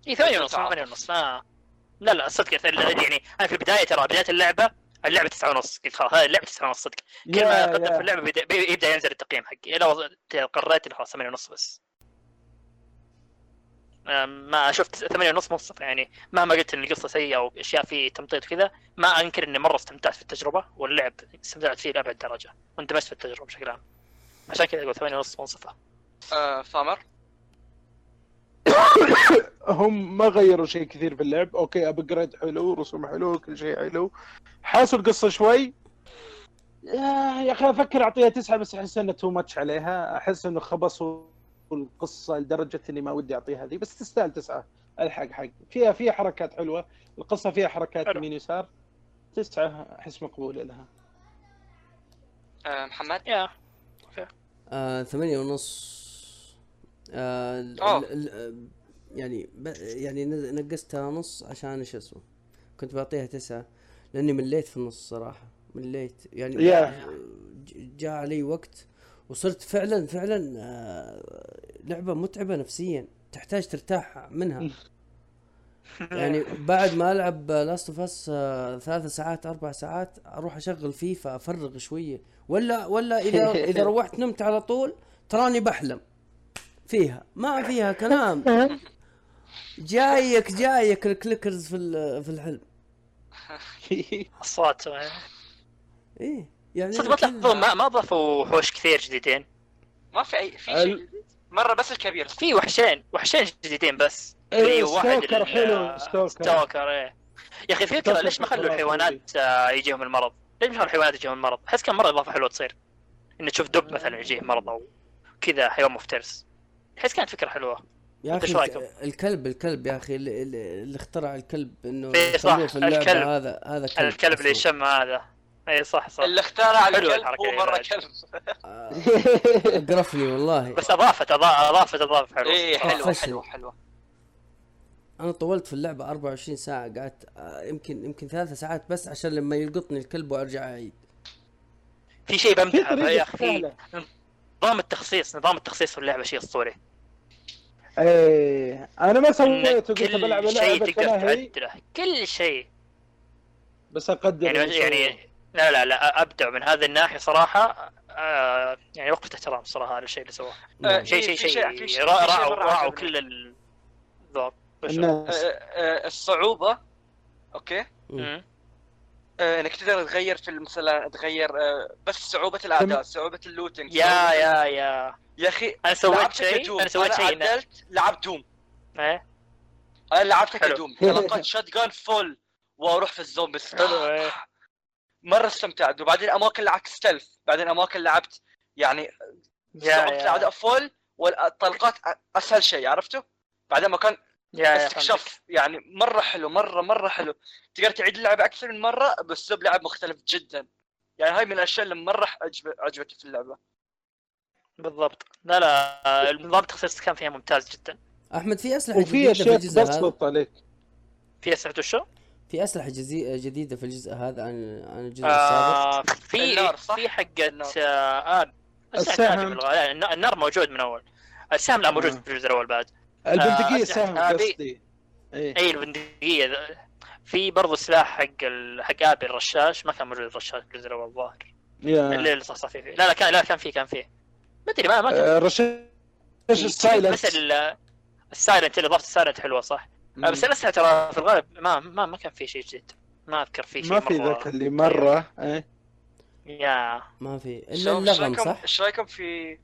B: اي ثمانية ونص. ثمانية ونص. ما لا لا صدق. يعني أنا في البداية ترى بداية اللعبة اللعبة تسعة ونص. قلت خلاص هذه اللعبة تسعة ونص صدق. كل ما اقدم. في اللعبة بيبدأ, بي- يبدا ينزل التقييم حقي. قررت إنه خلاص ثمانية ونص بس. آه، ما شفت ثمانية ونص منصف يعني مهما قلت إن القصة سيئة واشياء فيه تمطيط وكذا ما أنكر إني مرة استمتعت في التجربة واللعب استمتعت فيه لأبعد درجة. واندمجت في التجربة بشكل عام. عشان كذا أقول ثمانية ونص منصفة.
A: آه، ثامر *coughs*
D: هم ما غيروا شيء كثير في اللعب. okay upgrade حلو رسوم حلو كل شيء حلو. حاسوا القصة شوي؟ يا يا أخي أفكر أعطيها تسعة بس أحس إنه too much عليها. أحس إنه خبصوا القصة لدرجة إني ما ودي أعطيها ذي بس تستاهل تسعة. ألحق حق. فيها فيها حركات حلوة. القصة فيها حركات. يمين يسار. تسعة أحس مقبوله لها.
A: آه، محمد؟
B: يا.
C: آه ثمانية ونص. آه ال-
A: أوه.
C: ال- ال- يعني ب- يعني نقصتها نص عشان إيش اسمه؟ كنت بعطيها تسعة لأني مليت في النص صراحة. مليت. يعني. ج- جاء علي وقت وصرت فعلا فعلا آه لعبة متعبة نفسيا تحتاج ترتاح منها. *laughs* يعني بعد ما ألعب Last of Us ثلاث ساعات أربع ساعات أروح أشغل فيفا أفرغ شوية. ولا ولا إذا *laughs* إذا روحت نمت على طول تراني بحلم. فيها. ما فيها كلام. *laughs* جايك جايك ال clickers في في الحلم.
B: أصوات يعني
C: إيه. يعني
B: صدق ما تلاحظون ما ما اضافوا وحوش كثير جديدين
A: ما في اي في
D: ال-
A: شيء. مرة بس الكبير
B: في وحشين وحشين جديدين بس
D: إيه،
B: في واحد stalker
D: حلو، stalker.
B: stalker إيه يا أخي
D: فكرة
B: ليش ما خلوا
D: خلاص
B: الحيوانات آه، يجيهم المرض؟ ليش ما خلوا الحيوانات يجيهم المرض؟ أحس كان مرة إضافة حلوة تصير ان تشوف دب مثلا يجيه مرض أو كذا حيوان مفترس أحس كانت فكرة حلوة
C: يا
B: أخي؟
C: الكلب الكلب يا أخي اللي, اللي اخترع الكلب إنه
B: إيه صح، الكلب.
C: هذا هذا كلب
B: الكلب اللي. يشم هذا اي صح صح.
A: اللي اخترع الكلب
B: الحركة
A: هو مره. كلب.
C: آه، *laughs* قرفني والله.
B: بس أضافت أضافت اضافه
A: حلوة.
B: صراحة.
C: حلوة.
A: حلوة حلوة.
C: أنا طولت في اللعبة 24 ساعة قعدت آه، يمكن يمكن ثلاث ساعات بس عشان لما يلقطني الكلب وأرجع أعيد.
B: في شيء بمدحه يا
D: أخي
B: نظام التخصيص نظام التخصيص في اللعبة شيء أسطوري.
D: إيه أنا ما سويته قلت بلعب
B: كل شيء
D: لعبة
B: تقدر تعدله. كل شيء.
D: بس أقدر
B: يعني يعني لا لا لا أبدع من هذه الناحية صراحة. آه يعني وقفة احترام صراحة على الشيء اللي سواه.
A: آه،
B: شيء
A: في-
B: شيء شيء
A: شيء-
B: راعوا راعوا. كل الذوق
A: آه، آه، الصعوبة okay؟
B: مم.
A: آه، إنك تقدر تغير في مثلا تغير آه، بس صعوبة الاعداء صعوبة ال
B: looting
A: يا
B: يا يا.
A: يا أخي
B: أنا سويت شيء أنا سويت شيء إنه-
A: عدلت لعبت Doom.
B: إيه؟
A: أنا لعبت.
B: ك
A: Doom تلقيت shotgun full وأروح في ال zombies.
B: حلو إيه. *laughs*
A: مرة استمتعت. وبعدين أماكن لعبت stealth بعدين أماكن لعبت يعني
B: يا
A: صعوبه
B: يا
A: الاعداء full والطلقات أسهل شيء عرفته؟ بعدين مكان. استكشاف. يعني مرة حلو مرة مرة حلو. تقدر تعيد اللعبة أكثر من مرة باسلوب لعب مختلف جدا. يعني هاي من الأشياء اللي مرة عجب... عجبتني في اللعبة.
B: بالضبط. لا لا النظام التخصيص كان فيها ممتاز جدا.
C: أحمد في أسلحة
D: وفي
C: جديدة في أشياء
D: تبسط عليك.
B: في أسلحة وشو؟
C: في أسلحة جزي... جديدة في الجزء هذا عن عن الجزء السابق؟
B: آه في
A: النار، صح؟
B: في حقة
A: النار.
B: آه آه
D: السهم.
B: الن- النار موجود من أول. السهم لا موجود
D: آه.
B: في الجزء الأول بعد.
D: البندقية
B: أسلحة
D: سهم قصدي.
B: اي البندقية. ذا- في برضو سلاح حق ال... حق آبي الرشاش. ما كان موجود الرشاش في الجزء الأول الظاهر
D: يا.
B: اللي اللي صح فيه. لا لا كان لا كان فيه كان فيه. ما أدري ما ما كان
D: آه، رشاش
B: فيه.
D: السايلنت.
B: بس ال- السايلنت اللي اضافه السايلنت حلوة صح؟ آه، بس الاسلحه ترى في الغالب ما ما ما كان في شيء جديد. ما أذكر في شيء
D: ما في ذاك اللي مرة إيه؟
B: يا.
C: ما في.
A: إلا
C: اللغم
A: رايكم
C: صح؟
A: إيش رأيكم في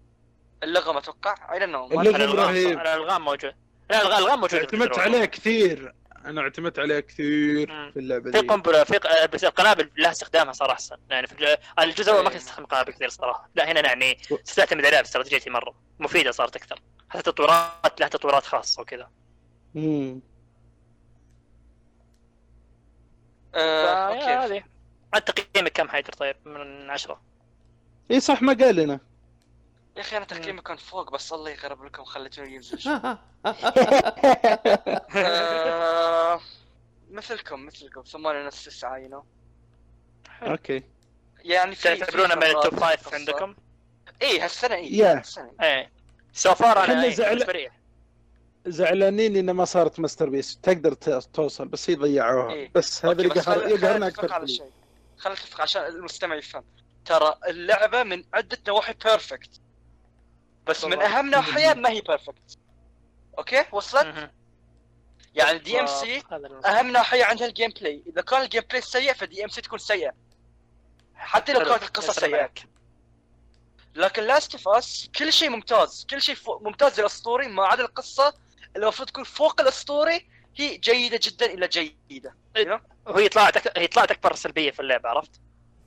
A: اللغم أتوقع؟ اي نو
D: اللغم رهيب.
B: الألغام موجود. لا الألغام في
D: اعتمدت. عليه كثير. أنا اعتمدت عليه كثير
B: مم.
D: في اللعبة
B: في قنبلة في ق- بس القنابل لها استخدامها صار احسن يعني في الج- الجزء الأول ما كنت أستخدم قنابل كثير صراحة. لا هنا يعني تعتمد عليها باستراتيجيتي مرة. مفيدة صارت أكثر. حتى تطويرات لها تطويرات خاصة وكذا.
D: مم.
A: آه، أوكي.
B: هذه. انت تقييمك كم حيدر طيب من عشرة؟
D: اي صح ما قال لنا.
A: يا أخي أنا تقييمي كان فوق بس الله يغرب لكم خليتوني ينزل شوي. *laughs* آه، مثلكم مثلكم. ثمانية ونص تسعة you know
D: أوكي.
A: يعني
B: تعتبرونه من التوب فايف عندكم؟
A: اي هالسنة اي
D: Yeah.
A: هالسنة.
B: إيه. so far أنا
D: كنا
B: إيه،
D: زعل-
B: بالنسبة لي
D: زعلانين انها ما صارت masterpiece. تقدر توصل بس هي ضيعوها.
A: إيه.
D: بس هذا اللي قهر يقهرنا أكثر
A: على
D: فيه.
A: شيء. خلينا نتفق عشان المستمع يفهم. ترى اللعبة من عدة نواحي perfect بس من. اهم ناحية ما هي perfect أوكي؟ وصلت. يعني
B: DMC
A: اهم ناحية عندها ال gameplay إذا كان ال gameplay سيء ف DMC تكون سيئة. حتى لو. كانت سيئة.
B: عليك.
A: لكن Last of Us كل شيء ممتاز. كل شيء ممتاز الاسطوري ما عدا القصة المفروض تكون فوق الاسطوري هي جيدة جدا إلى جيدة
B: وهي طلعت أك... هي طلعت أكبر سلبية في اللعبة عرفت؟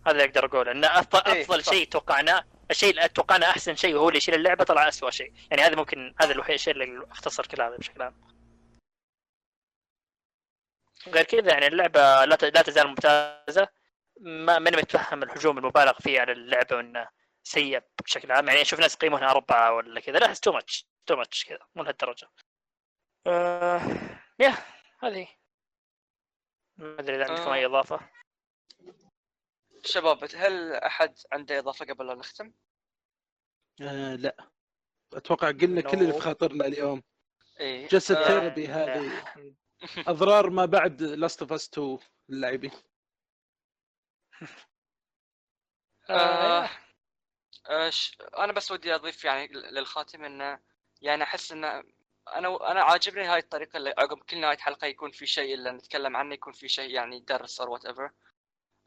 B: هذا اللي أقدر أقوله إن افضل
A: إيه،
B: أفضل
A: صح.
B: شيء توقعناه الشيء اللي توقعناه أحسن شيء وهو اللي يشيل اللعبة طلع اسوء شيء، يعني هذا ممكن هذا الوحيد الشيء اللي أختصر كلامي بشكل عام. غير كذا يعني اللعبة لا. لا تزال ممتازة ما ماني متفهم الهجوم المبالغ فيه على اللعبة وإنه سيء بشكل عام يعني أشوف ناس يقيمونها أربعة ولا كذا لا too much too much كذا مو لهالدرجة. آه... يا هذه. ما أدري إذا عندكم
A: آه.
B: أي إضافة.
A: شباب هل أحد عنده إضافة قبل لا نختم؟
D: آه لا. أتوقع قلنا كل اللي في خاطرنا اليوم.
A: إيه
D: جسد
A: آه،
D: therapy هذه. *laughs* أضرار ما بعد Last of Us 2 للاعبين
A: آه آه ش- أنا بس ودي أضيف يعني للخاتم إنه يعني أحس إنه أنا أنا عاجبني هاي الطريقة اللي عقب كل نهاية حلقة يكون في شيء اللي نتكلم عنه يكون في شيء يعني درس أو whatever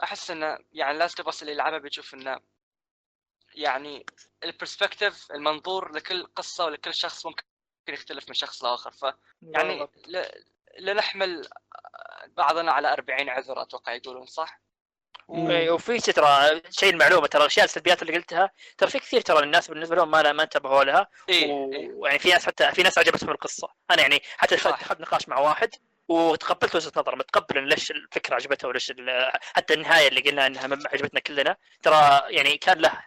A: أحس إنه يعني Last of اللي يلعبها بيشوف إنه يعني ال perspective المنظور لكل قصة ولكل شخص ممكن يختلف من شخص لآخر ف يعني. لنحمل بعضنا على 40 عذر أتوقع يقولون صح؟
B: و- وفي ترى شيء المعلومة ترى الاشياء السلبيات اللي قلتها ترى في كثير ترى الناس بالنسبة لهم ما ما انتبهوا لها.
A: إيه إيه.
B: ويعني في ناس حتى في ناس عجبتهم القصة. أنا يعني حتى. دخلت نقاش مع واحد. وتقبلت وجهة نظره متقبل ليش الفكرة عجبته وليش ال- حتى النهاية اللي قلنا إنها ما عجبتنا كلنا ترى يعني كان له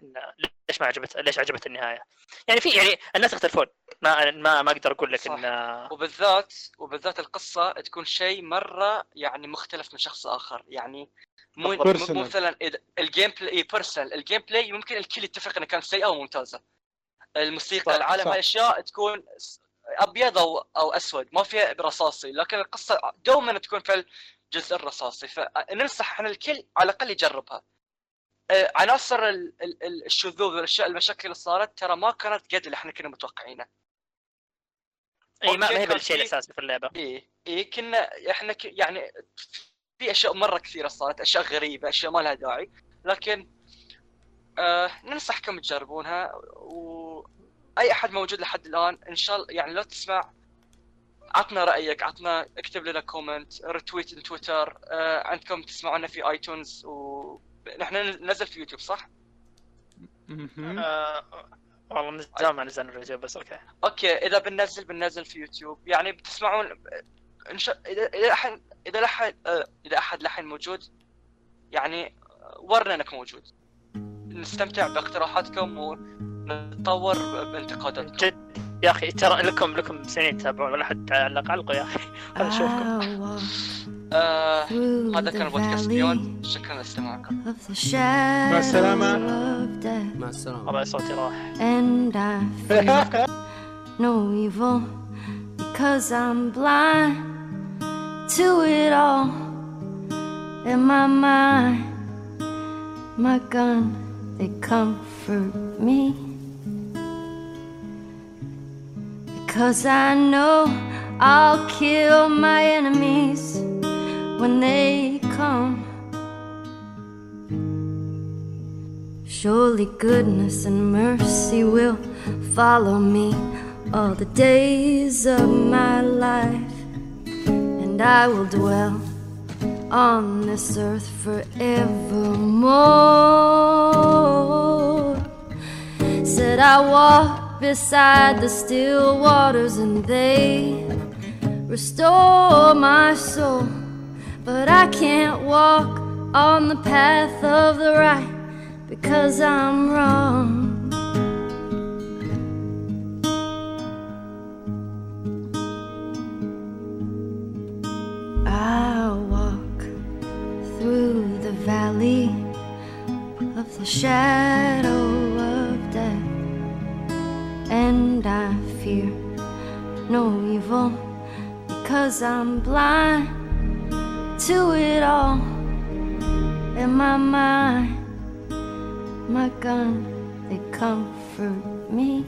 B: ليش ما عجبت ليش عجبت النهاية. يعني في يعني الناس يختلفون. ما ما ما أقدر أقول لك
A: صح.
B: ان
A: وبالذات وبالذات القصة تكون شيء مرة يعني مختلف من شخص آخر. يعني مو مو مثلا إذا ال gameplay personal ال gameplay ممكن الكل يتفق انها كانت سيئه وممتازه الموسيقى
D: صح،
A: العالم. هالأشياء تكون أبيض أو أو أسود ما فيها رصاصي لكن القصة دوما تكون في الجزء الرصاصي فننصح إحنا الكل على الأقل يجربها. آه، عناصر ال- ال- ال- الشذوذ والأشياء المشاكل اللي صارت ترى ما كانت قد اللي إحنا كنا متوقعينه.
B: اي ما هي بالشيء الأساسي في اللعبة.
A: إيه إيه كنا إحنا ك... يعني في أشياء مرة كثيرة صارت أشياء غريبة أشياء ما لها داعي لكن آه ننصحكم تجربونها واي أحد موجود لحد الآن إن شاء الله يعني لو تسمع عطنا رأيك عطنا اكتب لنا comment retweet in تويتر آه عندكم تسمعونا في iTunes ونحن ننزل في يوتيوب صح؟
B: آه والله من زمان ما نزلنا الفيديو بس أوكي.
A: أوكي إذا بننزل بننزل في يوتيوب. يعني بتسمعون إن شاء إذا إذا احد إذا لحد آه، إذا أحد لحن موجود يعني ورنا انك موجود. نستمتع باقتراحاتكم ونتطور بانتقاداتكم.
B: جد. يا أخي ترى لكم لكم سنين تتابعون ولا حد علق علقوا يا أخي. *laughs* هذا شوفكم.
E: I want
A: آه
E: through
A: هذا كان بودكاست بيوند شكرا لاستماعكم
E: shadow
D: السلامة.
C: مع السلامة.
B: والله صوتي راح. *laughs*
E: No evil because I'm blind to it all. In my mind. My gun, they comfort me. Because I know I'll kill my enemies when they come. Surely goodness and mercy will follow me all the days of my life, and I will dwell on this earth forevermore. Said I walk beside the still waters, and they restore my soul, but I can't walk on the path of the right because I'm wrong. I walk through the valley of the shadow and I fear no evil because I'm blind to it all in my mind my gun, they comfort me.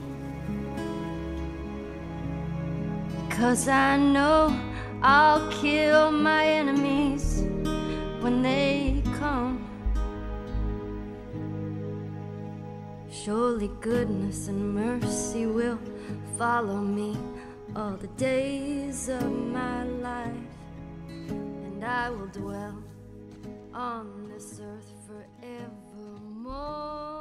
E: Cause I know I'll kill my enemies when they come. Surely goodness and mercy will follow me all the days of my life, and I will dwell on this earth forevermore.